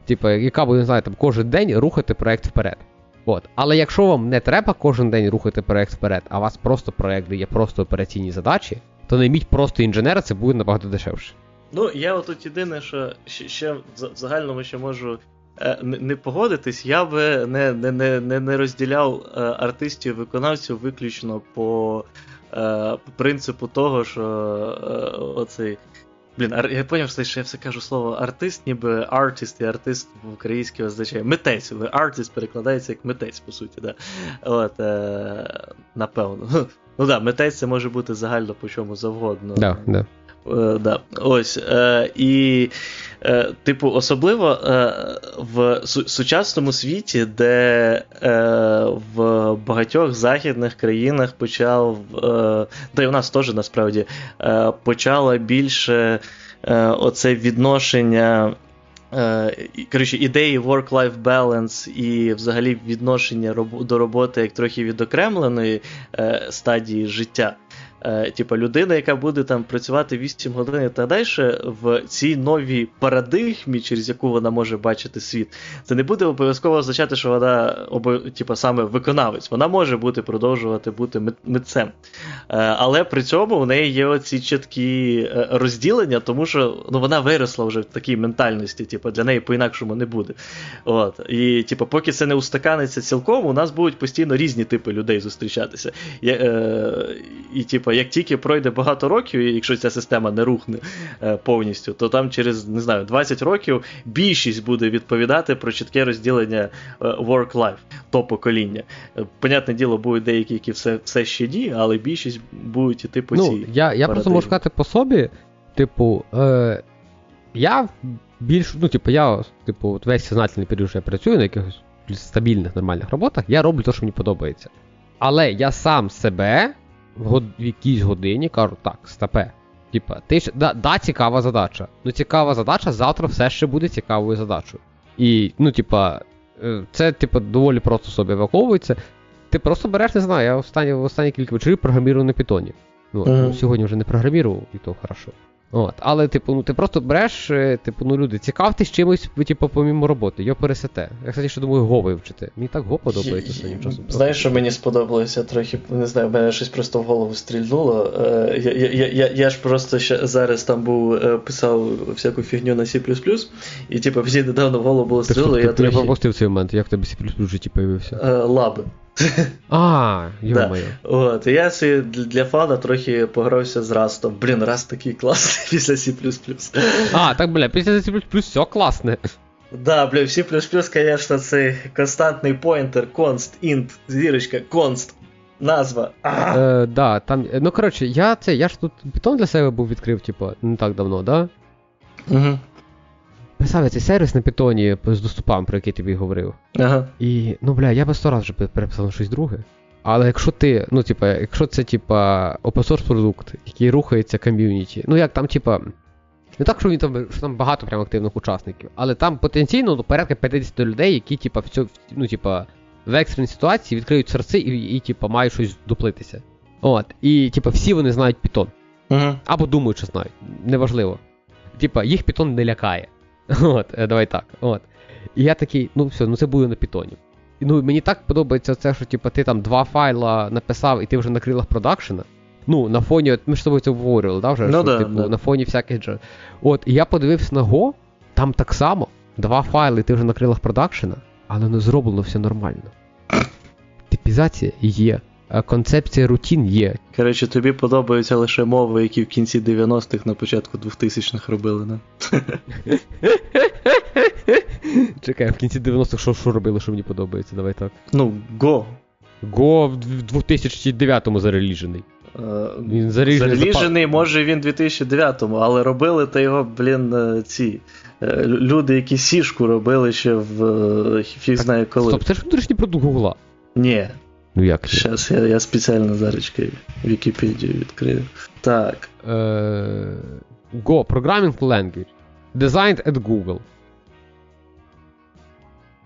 Типу, яка буде, не знаю, там кожен день рухати проект вперед. От. Але якщо вам не треба кожен день рухати проект вперед, а у вас просто проект є просто операційні задачі, то найміть просто інженера, це буде набагато дешевше. Ну, я отут єдине, що ще в загальному ще можу е, не погодитись, я би не не, не, не розділяв е, артистів виконавців виключно по е, принципу того, що оцей. Блін, я поняв, що я все кажу слово артист, ніби артист і артист в українській означає митець. Артист перекладається як митець, по суті. да. От, е, Напевно. Ну так, да, митець це може бути загально по чому завгодно. Да, да. Е, да. Ось. Е, І, е, типу, особливо е, в сучасному світі, де е, в багатьох західних країнах почав, е, та й у нас теж насправді е, почало більше оце відношення. Коротше, ідеї work-life balance і взагалі відношення до роботи як трохи відокремленої е, стадії життя. Е, типа людина, яка буде там працювати 8 годин і так далі, в цій новій парадигмі, через яку вона може бачити світ, це не буде обов'язково означати, що вона типа, саме виконавець. Вона може бути продовжувати бути митцем. Е, але при цьому у неї є оці чіткі е, розділення, тому що ну, вона виросла вже в такій ментальності, типу, для неї по-інакшому не буде. От. І типу, поки це не устаканиться цілком, у нас будуть постійно різні типи людей зустрічатися. І, і типу, як тільки пройде багато років, і якщо ця система не рухне е, повністю, то там через не знаю 20 років більшість буде відповідати про чітке розділення е, work-life, то покоління. Е, понятне діло, будуть деякі, які все все ще ді, але більшість будуть іти по ну, цій. Я я просто можу сказати по собі, типу, е, я більш, ну, типу, я, типу, от весь сознательний період, що я працюю на якихось стабільних нормальних роботах, я роблю те, що мені подобається. Але я сам себе в, год... в якійсь годині кажу, так, стапе. Типа, ти ж да, да, цікава задача. Ну, цікава задача, завтра все ще буде цікавою задачою. І, ну, типа, е, це, типа, доволі просто собі еваковується. Ти просто береш, не знаю, я останні, в останні кілька вечорів програмірую на питоні. Ну, mm-hmm. ну, сьогодні вже не програмірував, і то хорошо. От. Але, типу, ну ти просто береш, е, типу, ну люди, цікавтесь чимось, ви, типу, помімо роботи, його пересете. Я кстати, що думаю, Го вивчити. Мені так Го подобається останнім часом. Знаєш, що мені сподобалося трохи, не знаю, в мене щось просто в голову стрільнуло. Е, я я, я, я, ж просто ще зараз там був, е, писав всяку фігню на C, і типу, мені недавно в голову було стрільнуло. Ти, я ти, трохи... пропустив цей момент, як в тебе C в житті появився? Лаби. А. Да. От, я для фана трохи погрався з Растом. Блін, Раст такий класний після C. А, так, бля, після C все класне. Да, бля, C, звісно, це константний поінтер, const, int, зірочка, const. Назва. Е, да, там, Ну, коротше, я це, я ж тут Python для себе був відкрив, типу, не так давно, да? Угу. Писав цей сервіс на Python з доступами, про який тобі говорив. Ага. І, ну, бля, я би сто раз вже переписав на щось друге. Але якщо ти, ну, типа, якщо це, типа, open source продукт, який рухається ком'юніті, ну як там, типа. Не так, що він там що там багато прям активних учасників, але там потенційно ну, порядка 50 людей, які, типа, в цьому, ну, типа, в екстреній ситуації відкриють серце і, і типа, мають щось доплитися. От. І, типа, всі вони знають Python. Угу. Або думають, що знають. Неважливо. Типа, їх Python не лякає. От, е, давай так. От. І я такий, ну все, ну це буде на Python. І ну мені так подобається це, що типа, ти там два файла написав, і ти вже на крилах продакшена. Ну, на фоні, от ми ж з тобою це обговорювали, да, вже? Ну, що, да, типу, да. на фоні всяких же. От, і я подивився на Go, там так само, два файли, ти вже на крилах продакшена, але не зроблено все нормально. Типізація є, концепція рутін є. Коротше, тобі подобаються лише мови, які в кінці 90-х на початку 2000-х робили, не? Чекай, в кінці 90-х що, що робили, що мені подобається, давай так. Ну, Go. Go в 2009-му зареліжений. Е, Він зареліжений. Зареліжений, може він в 2009-му, але робили то його, блін, е, ці. е, Люди, які сішку робили ще в фіг знає коли. Стоп, це ж внутрішній продукт Гугла. Ні. Ну як? Щас я, я спеціально зараз Вікіпедію відкрию. Так. Е, Go, Programming Language. Designed at Google.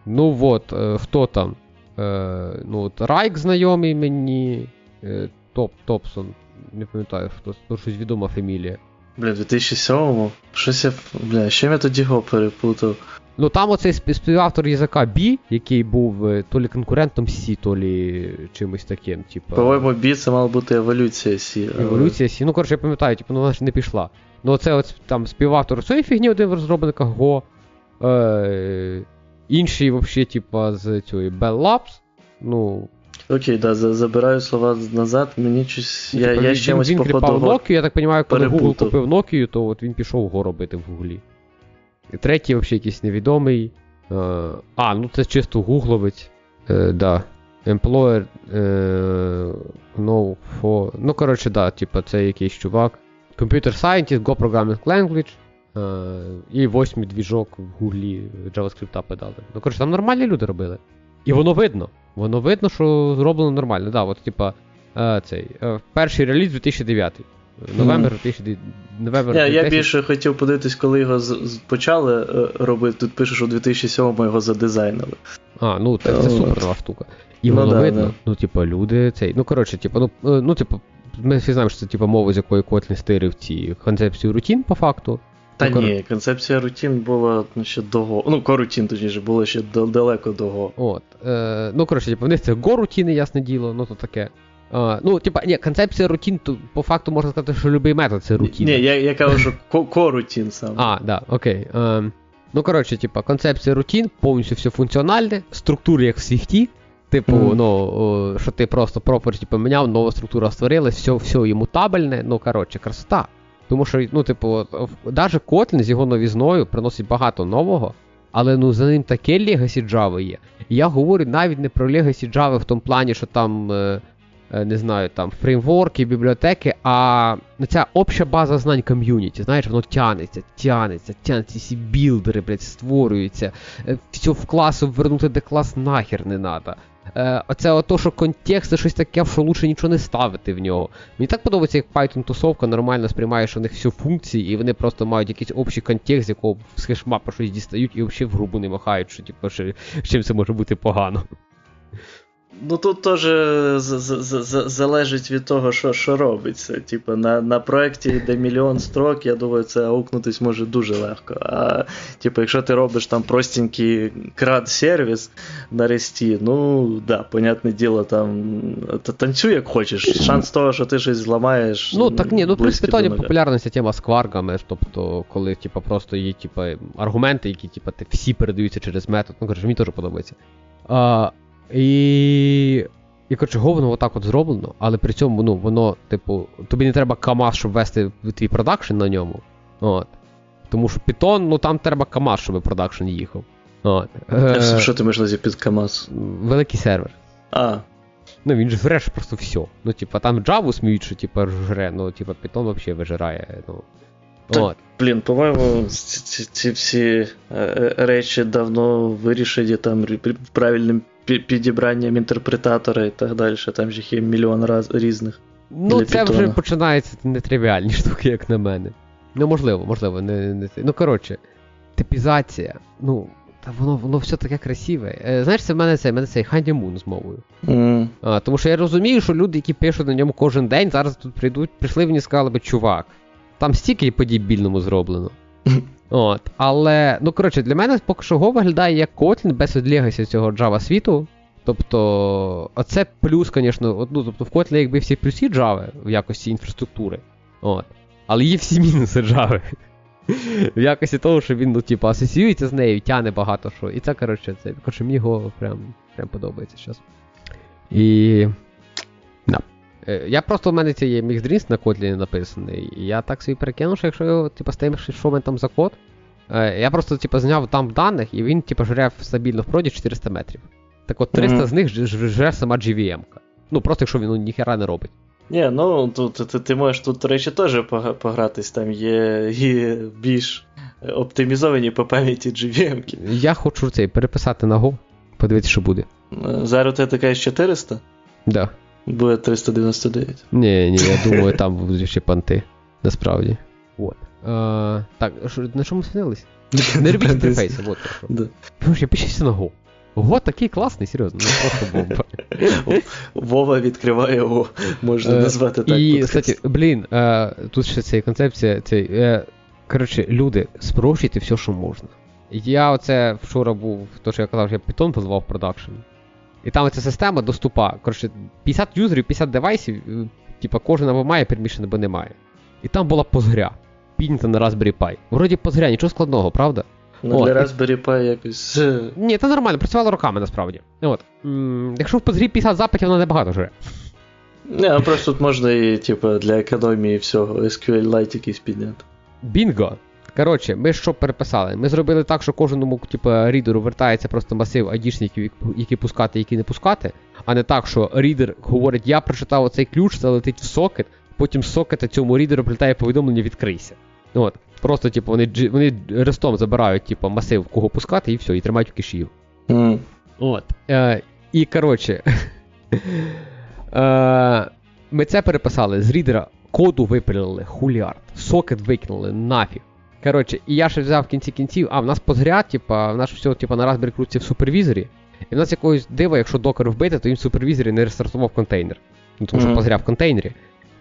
Ну от, е, хто там? Е, ну, от Райк знайомий мені. Топ, Топсон. Не пам'ятаю, хто ну, щось відома фамілія. Бля, в 2007-му. Щось я. Бля, ще я тоді його перепутав. Ну там оцей співавтор язика B, який був е, то лі конкурентом C, то лі чимось таким, типу. По-моєму, бі це мала бути еволюція Сі. Еволюція Сі. Ну, коротше, я пам'ятаю, типу, ну вона ж не пішла. Ну, оце от там співавтор цієї фігні один в розробниках Go. Е, інший, взагалі, типа, з цієї Bell Labs. Ну, Окей, да, забираю слова назад, мені щось. Я, типа, я він, чимось він клепав Nokia, я так розумію, коли Google купив Nokia, то от він пішов Go робити в Гуглі. Третій, взагалі, якийсь невідомий. Е, а, ну це чисто гугловець. Е, да. Employer е, no for. Ну, коротше, да, типа, це якийсь чувак. Computer Scientist, Go Programming Language. І восьмий двіжок в Гуглі JavaScript подали. Ну, коротше, там нормальні люди робили. І воно видно. Воно видно, що зроблено нормально. Да, от, типа, цей, перший реліз 2009. Новембр 2009. Новембр Я, я більше хотів подивитись, коли його почали е, робити. Тут пише, що в 2007-му його задизайнили. А, ну це, це супер нова штука. І Ну воно да, видно, да. ну, типа, люди цей. Ну, коротше, типа, ну, е, ну, типу, ми всі знаємо, що це типа мова, з якої Kotlin стирив ці концепцію рутін, по факту. Та Ну, кор- ні, концепція рутін була ну, ще до Go. Ну, корутін, точніше, було ще далеко до Go. От. Е, ну, коротше, типу, в них це го-рутіни, ясне діло, ну то таке. А, ну, типа, ні, концепція рутін, то по факту можна сказати, що будь-який метод це рутін. Ні, я, я кажу, що ко- корутін саме. А, да, окей. Ем, ну, коротше, типа, концепція рутін, повністю все функціональне, структури як в свіфті. Типу, Мгм. ну, що ти просто property поміняв, нова структура створилась, все, все імутабельне, ну, коротше, красота. Тому що, ну, типу, в- Kotlin з його новізною приносить багато нового, але ну за ним таке Legacy Java є. І я говорю навіть не про Legacy Java в тому плані, що там. Е, не знаю, там фреймворки, бібліотеки, а ну, ця обща база знань ком'юніті, знаєш, воно тянеться, тянеться, тянеться, всі білдери, блядь, створюються, е, все в клас вернути, де клас нахер не. Е, оце ото, що контекст це щось таке, що лучше нічого не ставити в нього. Мені так подобається, як Python тусовка нормально сприймає, що у них все функції, і вони просто мають якийсь общий контекст, з якого з хешмапа щось дістають і взагалі в грубу не махають, що типу, що, чим це може бути погано. Ну тут теж залежить від того, що, що робиться. Типу, на, на проєкті, де мільйон строк, я думаю, це аукнутись може дуже легко. А типу, якщо ти робиш там простенький крад-сервіс на ресті, ну да, понятне діло, там та- танцюй як хочеш. Шанс того, що ти щось зламаєш. Ну так ні, ну при близький до питанні популярна тема з кваргами, тобто, коли типа, просто є типа, аргументи, які типа, ти всі передаються через метод. Ну, коротше, мені теж подобається. А, і коротше, говно отак от зроблено, але при цьому, ну, воно, типу, тобі не треба КАМАЗ, щоб вести твій продакшн на ньому. От. Тому що Python, ну там треба КАМАЗ, щоб продакшн їхав. От. Е, Що ти маєш на під КАМАЗ? Великий сервер. А. Ну він ж жре просто все. Ну, типа, там Java сміють, що типа жре, ну, типа, Python взагалі вижирає. Ну. Так, От. Блін, по-моєму, ці, ці всі е, речі давно вирішені там правильним підібранням інтерпретатора і так далі. Там ж є мільйон раз різних. Ну, це Python. вже починаються нетривіальні штуки, як на мене. Ну, можливо, можливо, не. не Ну, коротше, типізація. Ну, та воно воно все таке красиве. Е, знаєш, це в мене це в мене цей Ханді Мун з мовою. Mm. А, Тому що я розумію, що люди, які пишуть на ньому кожен день, зараз тут прийдуть, прийшли мені і сказали би, чувак, там стільки по дібільному зроблено. От, Але, ну коротше, для мене поки що Go виглядає як Kotlin без відлігасі цього Java світу. Тобто, оце плюс, звісно, ну, тобто в Kotlin якби всі плюси Java в якості інфраструктури. От. Але є всі мінуси Java. В якості того, що він, ну, типу, асоціюється з нею, тяне багато що. І це, коротше, це, коротше, мені його прям прям подобається зараз. І. Е, я просто в мене це є міксдрінс на кодлі написаний. І я так собі перекинув, що якщо його, типу, стаєш, що в мене там за код. Е, я просто, типу, зняв там даних, і він, типу, жре стабільно в проді 400 метрів. Так от 300 mm-hmm. з них жре сама GVM. Ну, просто якщо він ну, ніхера не робить. Ні, ну тут ти, ти можеш тут, до речі, теж погратись, там є є більш оптимізовані по пам'яті GVM. Я хочу цей переписати на Go, подивитися, що буде. Зараз у тебе така 400? Да. Буде 399. Ні, ні, я думаю, там будуть ще панти. Насправді. От. А, так, на чому спинились? Не робіть інтерфейси, от. Да. Я пишуся на Go. Ого, такий класний, серйозно, ну просто бомба. Вова відкриває його, можна е, назвати так. І, кстати, блін, е, тут ще ця концепція. Цей, е, коротше, люди, спрощуйте все, що можна. Я оце вчора був, то що я казав, я Python позвав production. І там ця система доступа. Коротше, 50 юзерів, 50 девайсів, типа кожен або має permission, або немає. І там була позгря. Піднята на Raspberry Pi. Вроді позгря, нічого складного, правда? Ну, для Raspberry Pi якось. Е. Ні, це нормально, працювало роками насправді. От. Якщо в позрі 50 запитів, воно небагато вже. Не, а просто тут можна і, типу, для економії всього SQL-Lite якийсь підняти. Бінго! Коротше, ми що переписали? Ми зробили так, що кожному типу, рідеру вертається просто масив айдішників, які пускати, які не пускати, а не так, що рідер говорить, я прочитав оцей ключ, це летить в сокет, потім з сокета цьому рідеру прилітає повідомлення відкрийся. От. Просто, типу, вони вони рестом забирають, типу, масив, кого пускати, і все, і тримають в кишів. Mm. От. Е, І коротше. е, Ми це переписали з рідера, коду випилили, хуліард, сокет викинули, нафіг. Коротше, і я ще взяв в кінці кінців, а в нас позряд, типа, в нас все типа, на Raspberry крутиться в супервізорі. І в нас якогось дива, якщо докер вбити, то він в супервізорі не рестартував контейнер. Ну, Тому що mm-hmm. позряв в контейнері.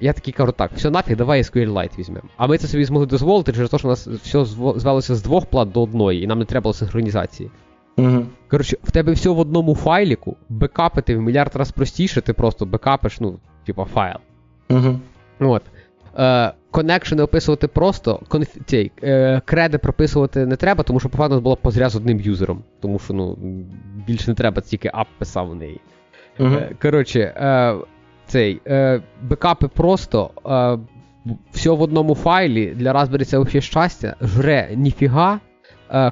Я такий кажу, так, все нафіг, давай SQLite візьмемо. А ми це собі змогли дозволити, через те, що у нас все звелося з двох плат до одної, і нам не треба було синхронізації. Угу. Коротше, в тебе все в одному файліку, бекапити в мільярд раз простіше, ти просто бекапиш, ну, типа, файл. Угу. От. Е, Коннекшени описувати просто, конф... цей, е, креди прописувати не треба, тому що, по факту, було позря з одним юзером. Тому що ну, більше не треба, тільки app писав в неї. Угу. Е, коротше, е, цей е, бекапи просто. Е, все в одному файлі для Raspberry це взагалі щастя, жре ніфіга.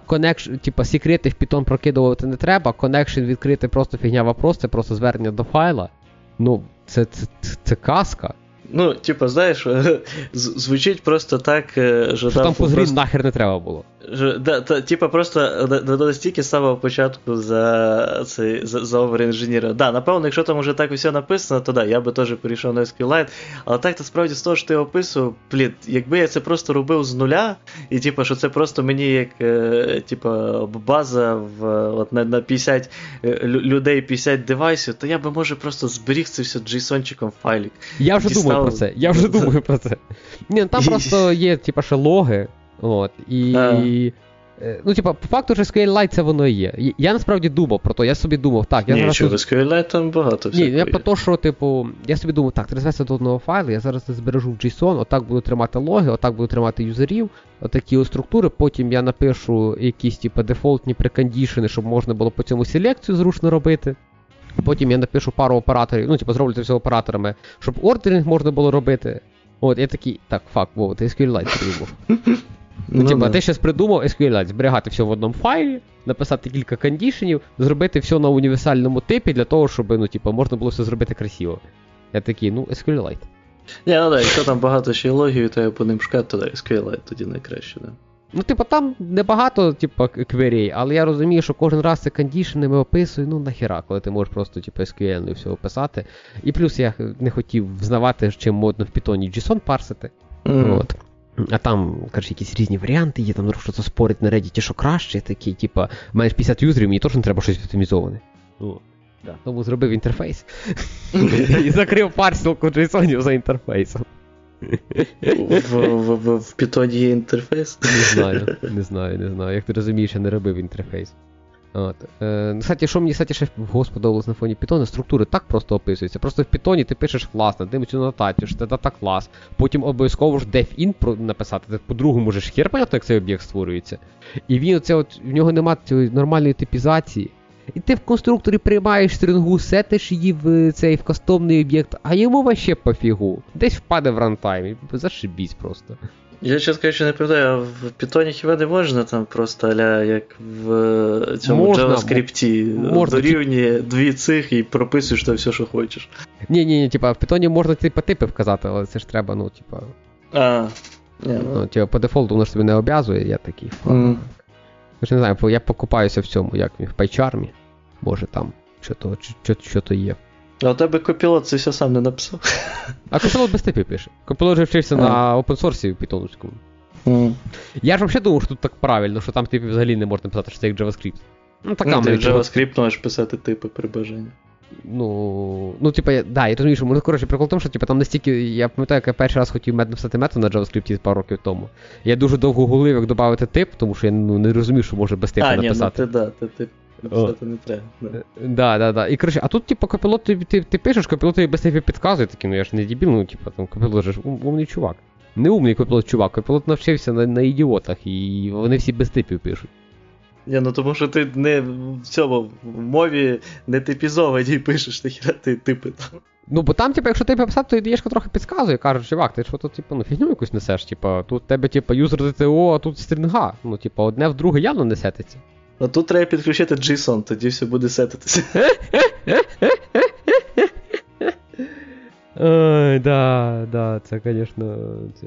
Connection, типа секрети в Python прокидувати не треба, connection відкрити просто фігня вопрос, це просто звернення до файла. Ну, це, це, це, це казка. Ну, типа, знаєш, звучить просто так, що, що там Postgres просто... нахер не треба було. Да, та, Типа, просто настільки з самого початку за цей за, за овер-інженіра. Да, напевно, якщо там уже так усе написано, то да, я би теж перейшов на SQLite. Але так, то справді з того, що ти описував, блін, якби я це просто робив з нуля, і типа, що це просто мені як е, типа, база в, от, на на 50 е, людей 50 девайсів, то я би може просто зберіг це все JSON-чиком файлік. Я вже дістав... думаю про це. Я вже думаю про це. Ні, ну, Там просто є, типа, ще логи. От, І. Е, ну, типа, по факту, що SQLite це воно і є. Я насправді думав про то, я собі думав, так, я Ні, зараз. що. SQLite там багато всього. Ні, я про те, що, типу, я собі думав, так, треба до одного файлу, я зараз збережу в JSON, отак буду тримати логи, отак буду тримати юзерів, отакі ось структури, потім я напишу якісь, типу, дефолтні прекондішени, щоб можна було по цьому селекцію зручно робити. Потім я напишу пару операторів, ну, типу, зроблю це все операторами, щоб ордеринг можна було робити. От, я такий, так, фак, Вова, ти SQLite придумав. Ну, Ну, типа, ти щось придумав SQLite, зберігати все в одному файлі, написати кілька кондішенів, зробити все на універсальному типі для того, щоб ну, типа, можна було все зробити красиво. Я такий, ну, SQLite. Ні, ну да, якщо там багато ще й логів, то я по ним шукати, то SQLite тоді найкраще, да. Ну, типа, там небагато, типа, кверей, але я розумію, що кожен раз це кондішенами описую, ну нахіра, коли ти можеш просто, типу, SQL і все описати. І плюс я не хотів взнавати, чим модно в Python JSON парсити. Мгм. От. А там, коротше, якісь різні варіанти є, там що це спорить на Reddit, що краще, такий, типа, маєш 50 юзерів, мені точно треба щось оптимізоване. Ну, да. Тому зробив інтерфейс. І закрив парсілку JSON за інтерфейсом. В, в, в, Python є інтерфейс. Не знаю, не знаю, не знаю. Як ти розумієш, я не робив інтерфейс. От. Е, ну, кстати, що мені кстати, ще сподобалось на фоні Python, структури так просто описуються. Просто в Python ти пишеш клас, над цю нотацію, що це дата клас. Потім обов'язково ж def-in написати. Ти по-другому ж хер понятно, як цей об'єкт створюється. І він оце от, в нього немає цієї нормальної типізації. І ти в конструкторі приймаєш стрингу, сетиш її в цей в кастомний об'єкт, а йому вообще пофігу. Десь впаде в рантайм. Зашибісь просто. Я чесно кажучи, не пам'ятаю, а в Python хіба не можна там просто аля як в е, цьому Можна, JavaScript можна, дорівнює дві цих і прописуєш там все, що хочеш. Ні, ні, ні, типа, в Python можна типа типи вказати, але це ж треба, ну, типа. А, ні, ну. Ну, типа, по дефолту воно ж тобі не обов'язує, я такий. фак. Я ж не знаю, я покупаюся в цьому, як в пайчармі. Може там що то, що, що то є. А у тебе копілот це все сам не написав. А Copilot без типів пише. Copilot вже вчився А. на опенсорсі в Mm. Я ж взагалі думав, що тут так правильно, що там типів взагалі не можна писати, що це як JavaScript. Ну, така Ну, ти JavaScript можеш писати типи при бажанні. Ну, ну, типа, я, да, я розумію, що ну, коротше, прикол в тому, що типа, там настільки. Я пам'ятаю, як я перший раз хотів мет написати метод на JavaScript пару років тому. Я дуже довго гулив, як додати тип, тому що я ну, не розумів, що може без типу а, ні, ну ти да, ти, ти написати не треба. Да. Да, да, да. І коротше, а тут, типу, копілот, ти, ти, ти пишеш, копілот тобі без типів підказує, такий, ну я ж не дебіл, ну, типу, там копілот же ж ум, умний чувак. Не умний копілот чувак, копілот навчився на, на ідіотах, і вони всі без типів пишуть. Ні, ну тому що ти не в цьому в мові не типізованій пишеш, нахіра ти типи там. Ну, бо там, типу, якщо ти писати, то ідеєшка трохи підказує, каже, чувак, ти що тут, типу, ну, фігню якусь несеш, типу, тут тебе, типу, юзер ДТО, а тут стрінга. Ну, типу, одне в друге явно не сетиться. Ну тут треба підключити JSON, тоді все буде сетитися. Ой, да, да, це, звісно, це.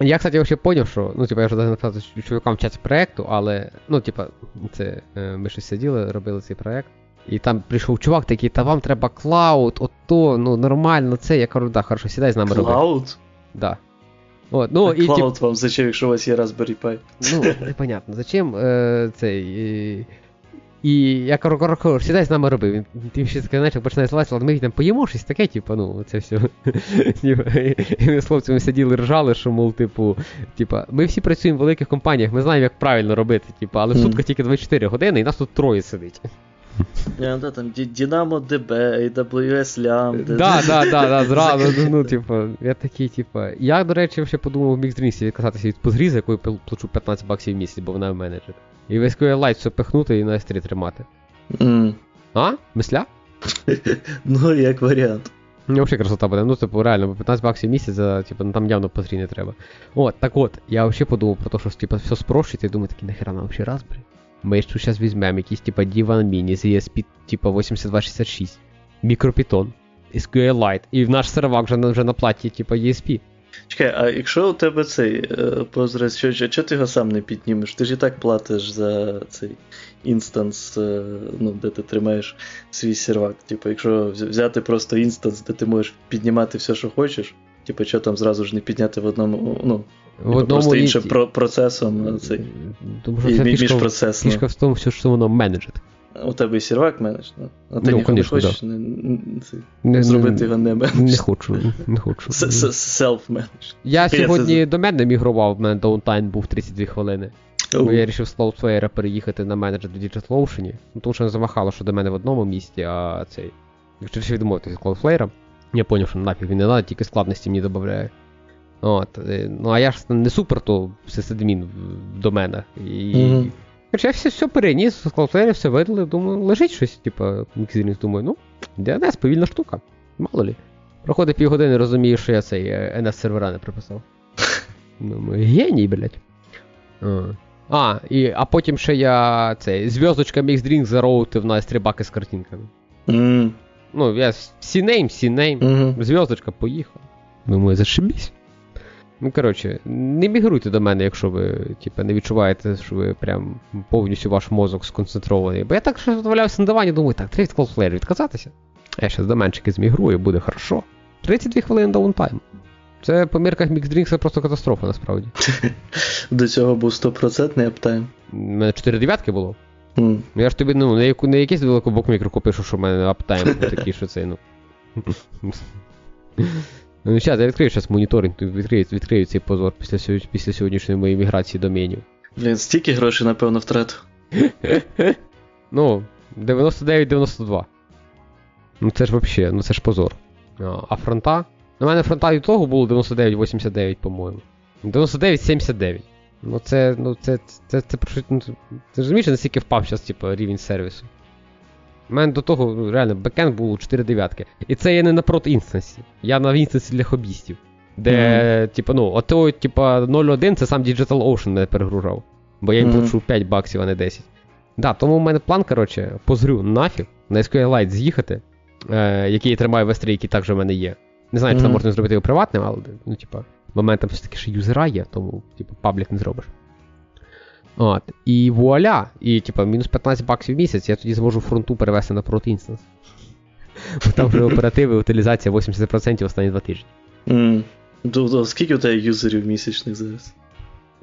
Я, кстати, вообще поняв, що, ну, типа, я вже написав чувакам в чаті проекту, але, ну, типа, це, е, ми щось сиділи, робили цей проект. І там прийшов чувак такий, та вам треба клауд, ото, ну, нормально, це. Я кажу, да, хорошо, сідай з нами роби. Cloud? Да. От, ну, а і, тип, вам зачем, якщо у вас є Raspberry Pi? ну, непонятно, зачем е, цей. І я кажу, кажу, кажу, сідай з нами роби. Він тим ще таке, знаєш, починає слазити, але ми там поїмо щось таке, типу, ну, це все. І ми з хлопцями сиділи, ржали, що, мов, типу, типа, ми всі працюємо в великих компаніях, ми знаємо, як правильно робити, типу, але в сутка тільки 24 години, і нас тут троє сидить. Я, да, там Ді- DynamoDB, AWS Lambda. Да, да, да, да, зразу, ну, ну, типу, я такий, типу. Я, до речі, ще подумав в міксдрінсі відказатися від позрі, за якою плачу 15 баксів в місяць, бо вона в менеджер. І весь SQLite все пихнути і на S3 тримати. М. А? Мисля? Ну, як варіант. Мені взагалі красота буде. Ну, типу, реально, бо 15 баксів в місяць, за, типу, ну там явно позрі не треба. От, так от, я взагалі подумав про те, що типу, все спрощується, і думаю, такий, нахера нам взагалі Raspberry? Ми ж тут зараз візьмемо якийсь, типа, D1 Mini з ESP, типа 8266, мікропітон, SQLite, і в наш сервак вже на, вже на платі, типа, ESP. Чекай, а якщо у тебе цей е, Postgres, що, що, що ти його сам не піднімеш? Ти ж і так платиш за цей інстанс, е, ну, де ти тримаєш свій сервак. Типу, якщо взяти просто інстанс, де ти можеш піднімати все, що хочеш, типу, що там зразу ж не підняти в одному, ну, типу, просто іншим про- процесом, е, цей, Тому що і, фішка, міжпроцесно. фішка в тому, що, воно менеджить. У тебе і сервак менедж, ну, а ти Ну, ніхто конечно, не хочеш не, не, Не, зробити його не не хочу, не хочу. Self-managed. Я сьогодні це- домени мігрував, в мене downtime був 32 хвилини. Бо я вирішив з Cloudflare переїхати на менеджер до DigitalOcean. Ну, тому що мене замахало, що домени в одному місці, а цей. Якщо вирішив відмовитися від Cloudflare, я зрозумів, що нафіг він не треба, тільки складності мені додає. От. е, Ну а я ж не супер, то сисадмін домени. І Мгм. Короче, я все, все переніс, з все видали, думаю, лежить щось, типу, Mixdrinks, думаю, ну, DNS, повільна штука. Мало лі. Проходить півгодини, розумію, що я цей NS сервера не приписав. Думаю, геній, блядь. А. А, і, а потім ще я цей зірочка Mixdrink зароутив на S3 bucket з картинками. Mm. Ну, я CNAME, CNAME, Mm-hmm. зірочка поїхав. Думаю, зашибісь. Ну, коротше, не мігруйте домени, якщо ви типу, не відчуваєте, що ви прям повністю ваш мозок сконцентрований. Бо я так що валявся на дивані, думаю, так, треба від Cloudflare відказатися. Я зараз доменчики змігрую, буде хорошо. 32 хвилини downtime. Це по мірках Mixdrinks це просто катастрофа насправді. До цього був 100% uptime. У мене 4 дев'ятки було. Mm. Я ж тобі ну, не, не якийсь великобок мікроку пишу, що в мене uptime такий, що це, ну. Ну, зараз я відкрию зараз моніторинг, відкрию, відкрию цей позор після, після сьогоднішньої моєї міграції доменів. Блін, стільки грошей, напевно, втратив. Ну, 99-92. Ну це ж взагалі, ну це ж позор. А, фронта? У мене фронта від того було 99-89, по-моєму. 99-79. Ну це, ну це, це, це, це, ну, ти розумієш, наскільки впав зараз, типу, рівень сервісу. У мене до того, ну, реально, бекенд було 4 дев'ятки. І це я не напроти інстансі. Я на інстансі для хобістів. Де, типу, ну, ото, типу, 0.1 це сам Digital Ocean не перегружав. Бо я їм Мгм. плачу 5 баксів, а не 10. Да, тому в мене план, коротше, Postgres нафіг на SQLite з'їхати, е, який я тримаю в S3, який також в мене є. Не знаю, чи це Мгм. можна зробити його приватним, але ну, типа, моментом все таки, що юзера є, тому, типу, public не зробиш. От. І вуаля! І, типа, мінус 15 баксів в місяць, я тоді зможу фронту перевести на інстанс. Бо там вже оперативи, утилізація 80% останні два тижні. Mm. Скільки у тебе юзерів місячних зараз?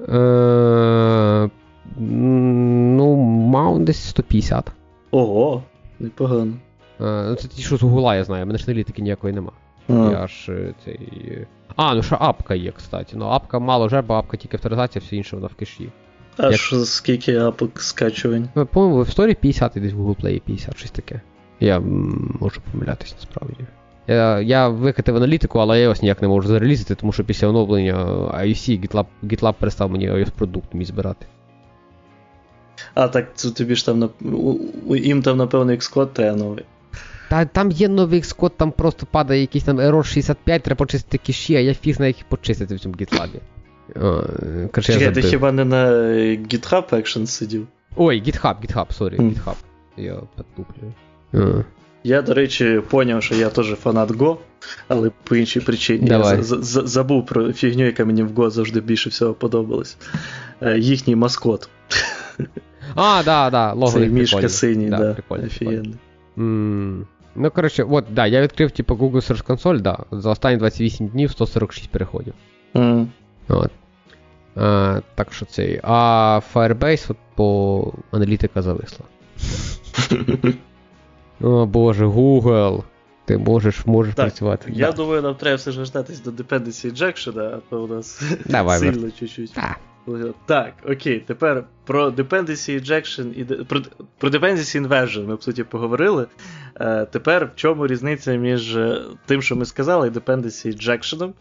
Е, ну, мав десь 150. Ого, непогано. Е, ну, це ті, що з Гугла я знаю, в мене ж аналітики ніякої нема. А, Я ж е, цей. А, ну ще апка є, кстати. Ну апка мало бо апка тільки авторизація, все інше вона в кеші. А як- що, скільки апок скачувань? Ну, По-моєму, в Store 50 і десь в Google Play 50, щось таке. Я можу помилятись насправді. Я, я викатив аналітику, але я ось ніяк не можу зарелізити, тому що після оновлення IUC GitLab, GitLab перестав мені iOS продукт мій збирати. А, так це тобі ж там на- їм там, напевно, Xcode треба новий. Та там є новий Xcode, там просто падає якийсь там error 65, треба почистити кеші, а я фіг знає, як їх почистити в цьому GitLab. Я Чекай, ти хіба не на GitHub Actions сидів? Ой, GitHub, GitHub, сорі, Мгм. GitHub. Я підтуплю. А. Я, до речі, поняв, що я теж фанат Go, але по іншій причині. Давай. Я забув про фігню, яка мені в Go завжди більше всього подобалась. Е, Їхній маскот. А, да, да, лого Цей мішка синій, да, прикольно, прикольно. офігенний. М, Ну, коротше, от, да, я відкрив, типу, Google Search Console, да, за останні 28 днів 146 переходів. М. От. А, так що цей. А Firebase от по аналітика зависла. О боже, Google. Ти можеш, можеш Так, працювати. Я да. думаю, нам треба все ж вертатись до Dependency Injection, а то у нас Давай, сильно чуть-чуть. Та. Так, окей, тепер про Dependency Injection і про, про Dependency Inversion ми, по суті, поговорили. Е, тепер в чому різниця між е, тим, що ми сказали, і Dependency Injection?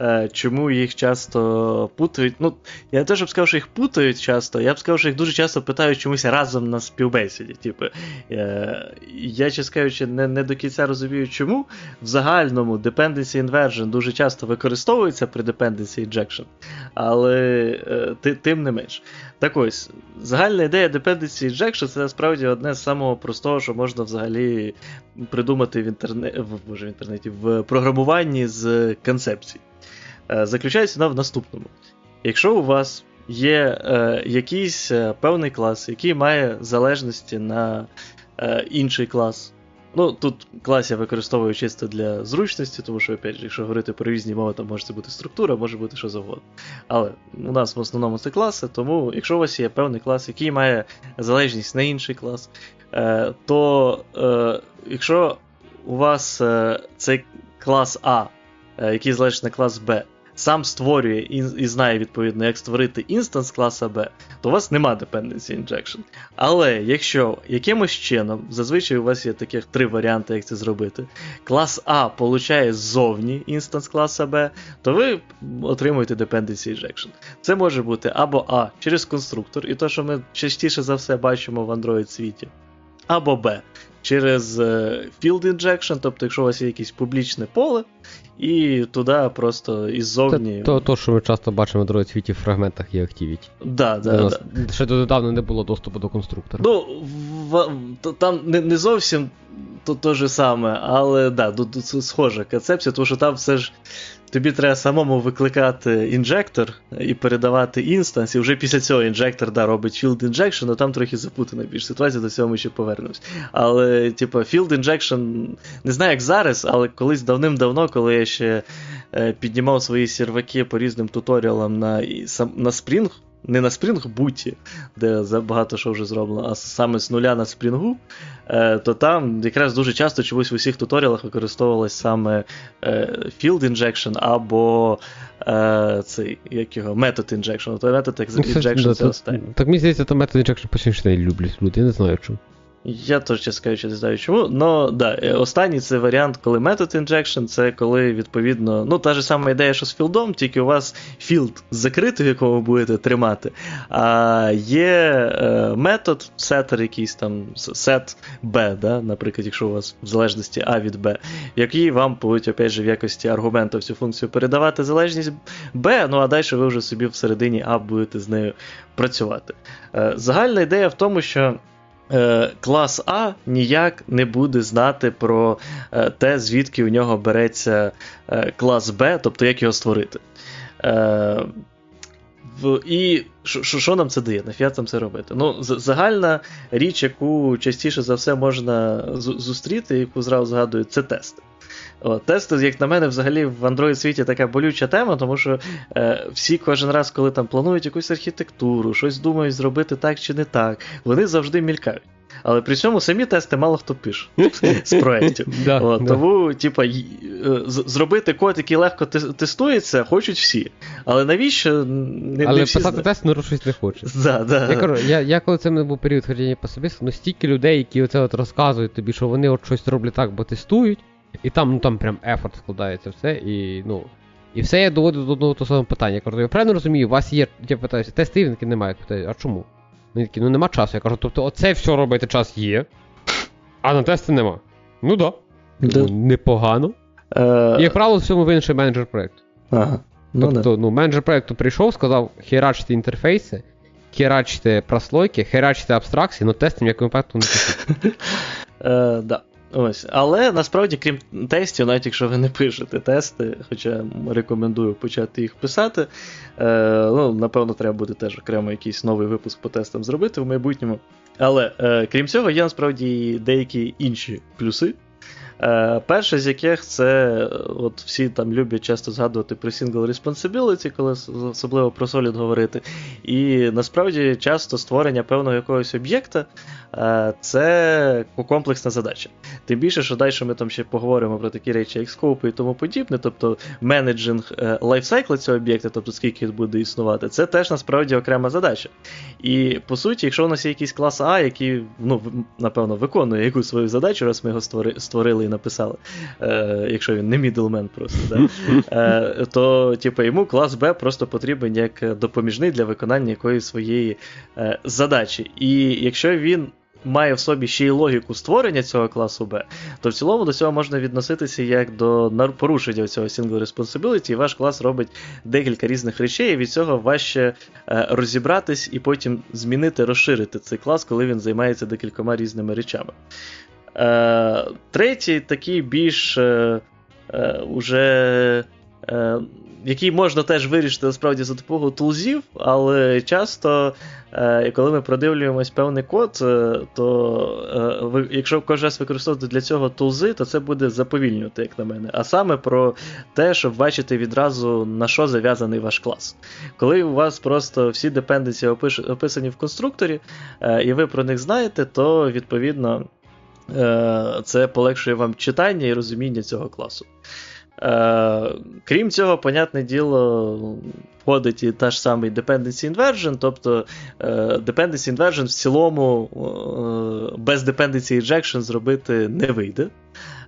Е, чому їх часто путають? Ну, я не те, щоб сказав, що їх путають часто, я б сказав, що їх дуже часто питають чомусь разом на співбесіді. Типу, е, я, чесно кажучи, не, не до кінця розумію, чому. В загальному Dependency Inversion дуже часто використовується при Dependency Injection, але е, ти, тим не менш. Так ось, загальна ідея Dependency Injection це насправді одне з самого простого, що можна взагалі придумати в, інтерне... в, в інтернеті, в програмуванні з концепцій. Е, Заключається вона в наступному. Якщо у вас є е, якийсь е, певний клас, який має залежності на е, інший клас. Ну, тут клас я використовую чисто для зручності, тому що, опять же, якщо говорити про різні мови, то може це бути структура, може бути що завгодно. Але у нас в основному це класи, тому якщо у вас є певний клас, який має залежність на інший клас, е, то е, якщо у вас цей клас А, який залежить на клас Б, сам створює і, і знає відповідно, як створити instance класа B, то у вас нема dependency injection. Але якщо якимось чином, зазвичай у вас є таких три варіанти, як це зробити, клас А получає ззовні instance класа B, то ви отримуєте dependency injection. Це може бути або А через конструктор, і то, що ми частіше за все бачимо в Android світі, або Б через е, field injection, тобто, якщо у вас є якесь публічне поле, і туди просто іззовні. Це то, то, що ми часто бачимо в світі в фрагментах є Activity. Да, да, да. Ще донедавна не було доступу до конструктора. Ну, в, в, там не, не зовсім то, то же саме, але да, тут схожа концепція, тому що там все ж тобі треба самому викликати інжектор і передавати інстанс, і вже після цього інжектор да, робить field injection, але там трохи запутана більш ситуація, до цього ми ще повернемось. Але, типу, field injection, не знаю, як зараз, але колись давним-давно, коли я ще е, піднімав свої серваки по різним туторіалам на на Spring, не на Boot, де забагато що вже зроблено, а саме з нуля на Spring, е, то там якраз дуже часто чомусь в усіх туторіалах використовувалось саме е, Field Injection або е, цей, як його, Method Injection. То method Injection це останнє. Так мені здається, то Method Injection почти не люблять люди, я не знаю чому. Я теж чесно кажучи, не знаю чому. Но да, е, останній це варіант, коли method injection, це коли, відповідно, ну, та ж сама ідея, що з філдом, тільки у вас філд закритий, в якому ви будете тримати. А є е, метод, setter якийсь там, set B, да, наприклад, якщо у вас в залежності А від B, який вам будуть, опять же, в якості аргументу всю функцію передавати залежність B, ну а далі ви вже собі всередині А будете з нею працювати. Е, загальна ідея в тому, що. Е, клас А ніяк не буде знати про е, те, звідки у нього береться е, клас Б, тобто як його створити. І що нам це дає? Нафіга там це робити? Ну, Загальна річ, яку частіше за все можна зустріти, яку зразу згадую, це тести. О, тести, як на мене, взагалі в Android світі така болюча тема, тому що е, всі кожен раз, коли там планують якусь архітектуру, щось думають зробити так чи не так, вони завжди мількають. Але при цьому самі тести мало хто пише з проєктів. Тому, типа, е, зробити код, який легко тестується, хочуть всі. Але навіщо? Не, Але писати тест ну, щось не хоче. Я кажу, я, я коли це був період ходіння по собі, ну стільки людей, які оце от розказують тобі, що вони от щось роблять так, бо тестують. І там ну там прям ефорт складається все, і ну. І все я доводу до одного того самого питання. Я кажу, я правильно розумію, у вас є, я питаюся, тести він немає. Питаю, а чому? Вони такі, ну нема часу. Я кажу, тобто оце все робити час є, а на тести нема. Ну да. да. Непогано. Е... І як правило, в цьому винен ще менеджер проєкту. Ага. Ну, тобто, ну, менеджер проєкту прийшов, сказав, херачте інтерфейси, херачте прослойки, херачте абстракції, але тести ніякому випадку не пишуть. Е, да. Ось, Але насправді, крім тестів, навіть якщо ви не пишете тести, хоча рекомендую почати їх писати, е, ну, напевно, треба буде теж окремо якийсь новий випуск по тестам зробити в майбутньому. Але е, крім цього, є насправді деякі інші плюси. Е, Перше з яких це от всі там люблять часто згадувати про single responsibility, коли особливо про Solid говорити. І насправді часто створення певного якогось об'єкта Е, це комплексна задача. Тим більше, що далі ми там ще поговоримо про такі речі, як скопи і тому подібне, тобто менеджинг е, лайфсайкла цього об'єкта, тобто скільки буде існувати, це теж насправді окрема задача. І по суті, якщо у нас є якийсь клас А, який, ну, напевно, виконує якусь свою задачу, раз ми його створили написали, е, якщо він не мідлмен просто, да? е, то типу, йому клас Б просто потрібен як допоміжний для виконання якоїсь своєї е, задачі. І якщо він має в собі ще й логіку створення цього класу Б, то в цілому до цього можна відноситися як до порушення цього single responsibility, і ваш клас робить декілька різних речей, і від цього важче е, розібратись і потім змінити, розширити цей клас, коли він займається декількома різними речами. Е, третій такий більш е, уже який можна теж вирішити насправді за допомогою тулзів, але часто, е, коли ми продивлюємось певний код, е, то е, якщо кожен раз використовувати для цього тулзи, то це буде заповільнювати, як на мене. А саме про те, щоб бачити відразу на що зав'язаний ваш клас. Коли у вас просто всі депенденції описані в конструкторі, і ви про них знаєте, то відповідно це полегшує вам читання і розуміння цього класу. Е, Крім цього, понятне діло, входить і та ж самий Dependency Inversion, тобто е, Dependency Inversion в цілому е, без Dependency Injection зробити не вийде.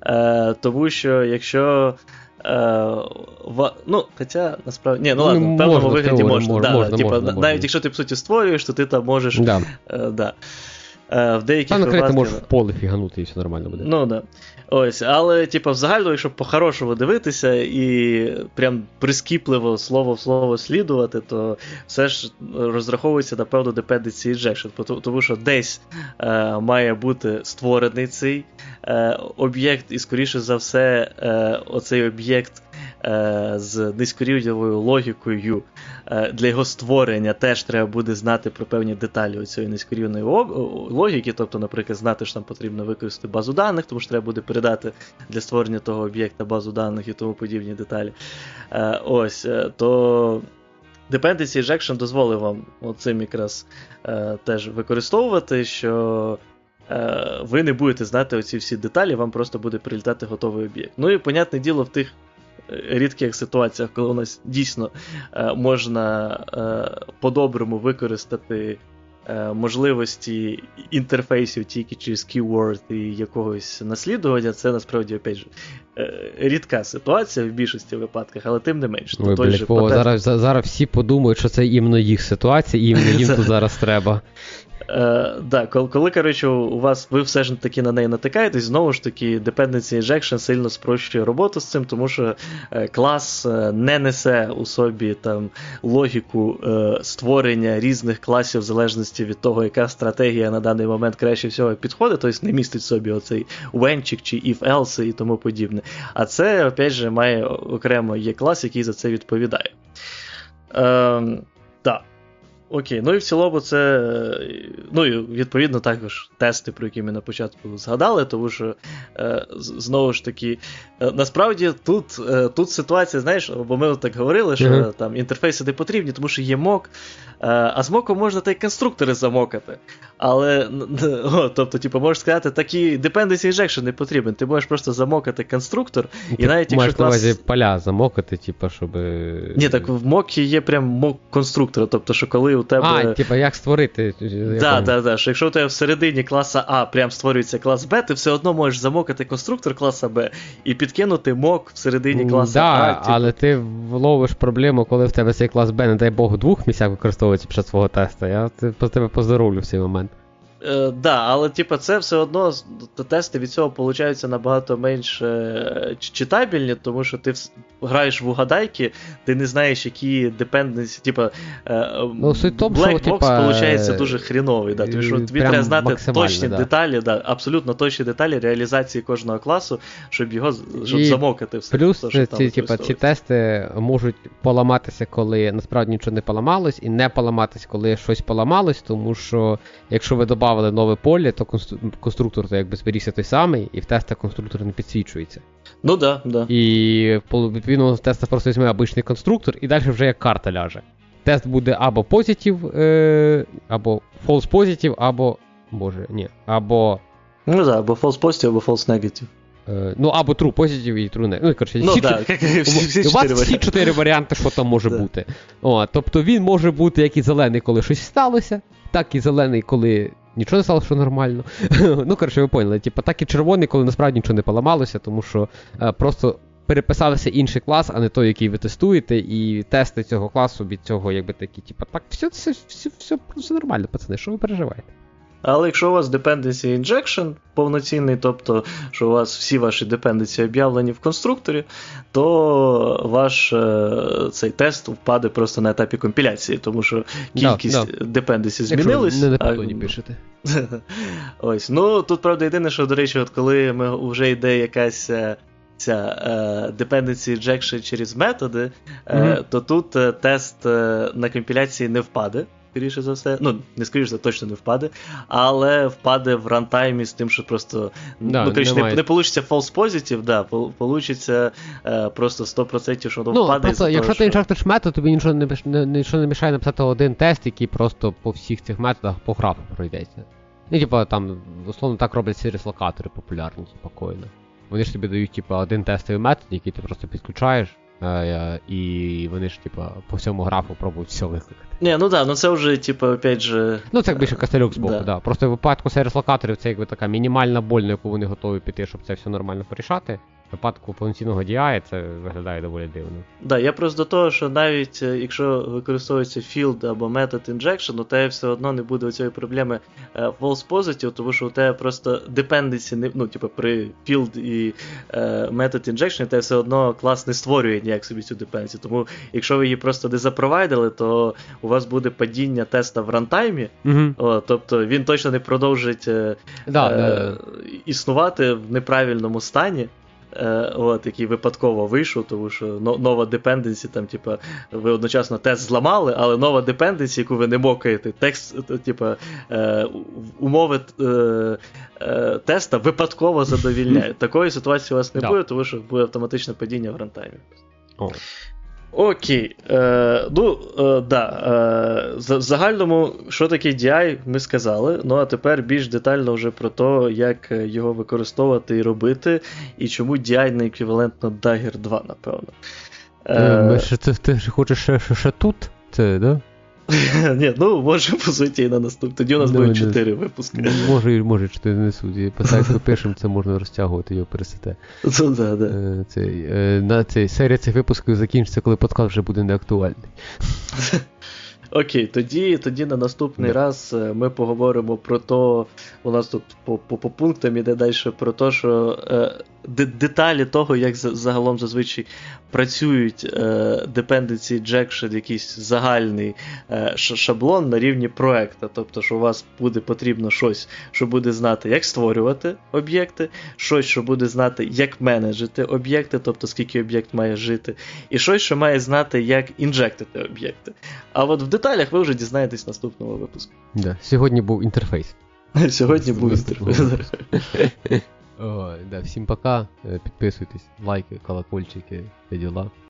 Е, Тому що якщо. Е, в, ну, Хоча насправді. Ні, ну ладно, в певному вигляді можна. типу, можна Навіть якщо ти по суті створюєш, то ти там можеш. Да. Е, да. Е, в деяких Та випадках... можеш в поле фіганути і все нормально буде. Ну да. Ось, Але, типу, взагалі, якщо по-хорошому дивитися і прям прискіпливо слово в слово слідувати, то все ж розраховується, напевно, dependency injection, тому що десь е, має бути створений цей е, об'єкт, і, скоріше за все, е, оцей об'єкт з низькорівневою логікою е, для його створення теж треба буде знати про певні деталі цієї низькорівної логіки. Тобто, наприклад, знати, що там потрібно використати базу даних, тому що треба буде передати для створення того об'єкта базу даних і тому подібні деталі. Е, ось, то. Dependency Injection дозволив вам цим якраз е, теж використовувати, що е, ви не будете знати оці всі деталі, вам просто буде прилітати готовий об'єкт. Ну і, понятне діло, в тих рідких ситуаціях, коли у нас дійсно е, можна е, по-доброму використати е, можливості інтерфейсів тільки через keyword і якогось наслідування, це насправді опять же, рідка ситуація в більшості випадках, але тим не менш. Ой, той блядь, же потен... зараз зараз всі подумають, що це іменно їх ситуація, і іменно їм тут зараз треба. Е, да, Коли, коли коротше, у вас ви все ж таки на неї натикаєтесь, знову ж таки, Dependency Injection сильно спрощує роботу з цим, тому що е, клас е, не несе у собі там логіку е, створення різних класів в залежності від того, яка стратегія на даний момент краще всього підходить, тобто не містить собі оцей венчик чи if-else і тому подібне. А це, опять же, має окремо є клас, який за це відповідає. Е. Окей, ну і в цілому це. Ну і відповідно також тести, про які ми на початку згадали, тому що е, знову ж таки, е, насправді тут е, тут ситуація, знаєш, бо ми так говорили, що mm-hmm. там інтерфейси не потрібні, тому що є мок, е, а з моком можна та й конструктори замокати. Але, о, тобто, типу, можеш сказати, такі dependency injection не потрібен. Ти можеш просто замокати конструктор, і навіть якщо клас... увазі поля замокати, типу, щоб. Ні, так в мокі є прям мок конструктора, тобто, що коли у тебе. А, типу, як створити. Так, так, так. Що якщо у тебе всередині класа А прям створюється клас Б, ти все одно можеш замокати конструктор класа Б і підкинути мок всередині класа да, А. Типу. Але ти вловиш проблему, коли в тебе цей клас Б, не дай Бог, двох місцях використовується під час свого тесту. Я тебе поздоровлю в цей момент. Е, да, але типу, це все одно тести від цього получаються набагато менш е, читабельні, тому що ти граєш в угадайки, ти не знаєш, які депенденсі, типа е, ну, Black Box виходить дуже хріновий. Да, тому що тобі треба знати точні да. деталі, да, абсолютно точні деталі реалізації кожного класу, щоб його щоб І замокати все. Плюс то, що ці, типа, ці тести можуть поламатися, коли насправді нічого не поламалось, і не поламатися, коли щось поламалось, тому що якщо ви додали додали нове поле, то конструктор то якби зберігся той самий, і в тестах конструктор не підсвічується. Ну да, да. І відповідно в тестах просто візьме обичний конструктор, і далі вже як карта ляже. Тест буде або позитив, е, або false positive, або. Боже, ні, або. Ну да, або false positive, або false negative. Е, ну, або true positive і true negative. Ну, коротше, ну, всі, да, всі, всі у вас всі чотири варіанти, що там може бути. О, Тобто він може бути як і зелений, коли щось сталося, так і зелений, коли Нічого не стало, що нормально. ну, коротше, ви поняли. Типу, так і червоний, коли насправді нічого не поламалося, тому що е, просто переписався інший клас, а не той, який ви тестуєте, і тести цього класу від цього, якби такі, типу, так, все, все, все, все, все нормально, пацани, що ви переживаєте? Але якщо у вас dependency injection повноцінний, тобто, що у вас всі ваші dependency об'явлені в конструкторі, то ваш е, цей тест впаде просто на етапі компіляції, тому що кількість no, no. dependency змінилась. Не а... пишете. Ось. Ну тут правда єдине, що, до речі, от коли ми вже йде якась. Е, ця е, dependency injection через методи, mm-hmm. то тут тест на компіляції не впаде скоріше за все. Ну, не скоріше за точно не впаде, але впаде в рантаймі з тим, що просто да, ну, коротше, не, не, получиться false positive, да, получиться е, просто 100%, що воно ну, впаде. Просто, якщо ти інжектиш метод, тобі нічого не, не, нічого не мішає написати один тест, який просто по всіх цих методах по графу пройдеться. Ну, типа там, условно, так роблять сервіс локатори популярні, спокійно. вони ж тобі дають, типу, один тестовий метод, який ти просто підключаєш, і вони ж, типу, по всьому графу пробують все викликати. Ні, ну да, ну це вже, типу, опять же. Ну, це як більше костелюк з боку, Да. да. Просто в випадку сервіс локаторів це якби така мінімальна боль, на яку вони готові піти, щоб це все нормально порішати. Випадку повноцінного DI це виглядає доволі дивно. Да, я просто до того, що навіть е, якщо використовується field або метод injection, у тебе все одно не буде цієї проблеми е, false positive, тому що у тебе просто dependency, не, ну, типу, при field і е, method injection, у тебе все одно клас не створює ніяк собі цю dependency. Тому якщо ви її просто не запровайдили, то у вас буде падіння теста в рантаймі, Угу. о, тобто він точно не продовжить е, Да, е, да. існувати в неправильному стані. Е, от, який випадково вийшов, тому що нова dependency, там, типа, ви одночасно тест зламали, але нова dependency, яку ви не мокаєте, тест, е, типа, е, умови е, е, теста випадково задовільняють. Такої ситуації у вас не буде, тому що буде автоматичне падіння в рантаймі. Окей. Е, ну, е, да, е, в загальному, що таке DI, ми сказали. Ну а тепер більш детально вже про те, як е, його використовувати і робити, і чому DI не еквівалентно Dagger 2, напевно. Е, ми ще- ти, ти хочеш ще, ще тут? Це, да? Ні, ну може, по суті, і на наступ. Тоді у нас буде давай. 4 випуски. Може, може, чи ти не судді. Писай, як ми пишемо, це можна розтягувати його пересете. Ну. Е, е, на цей, серія цих випусків закінчиться, коли подкаст вже буде неактуальний. Окей, тоді, тоді на наступний Да. раз е, ми поговоримо про то. У нас тут по, по, по пунктам іде далі про те, що е, деталі того, як загалом зазвичай працюють е, dependency injection, якийсь загальний е, шаблон на рівні проекта. Тобто, що у вас буде потрібно щось, що буде знати, як створювати об'єкти, щось, що буде знати, як менеджити об'єкти, тобто скільки об'єкт має жити, і щось, що має знати, як інжектити об'єкти. А от в деталях ви вже дізнаєтесь в наступному випуску. Да. Сьогодні був інтерфейс. Сьогодні був інтерфейс. О, да, всім пока. Е, Підписуйтесь, лайки, колокольчики, все діла.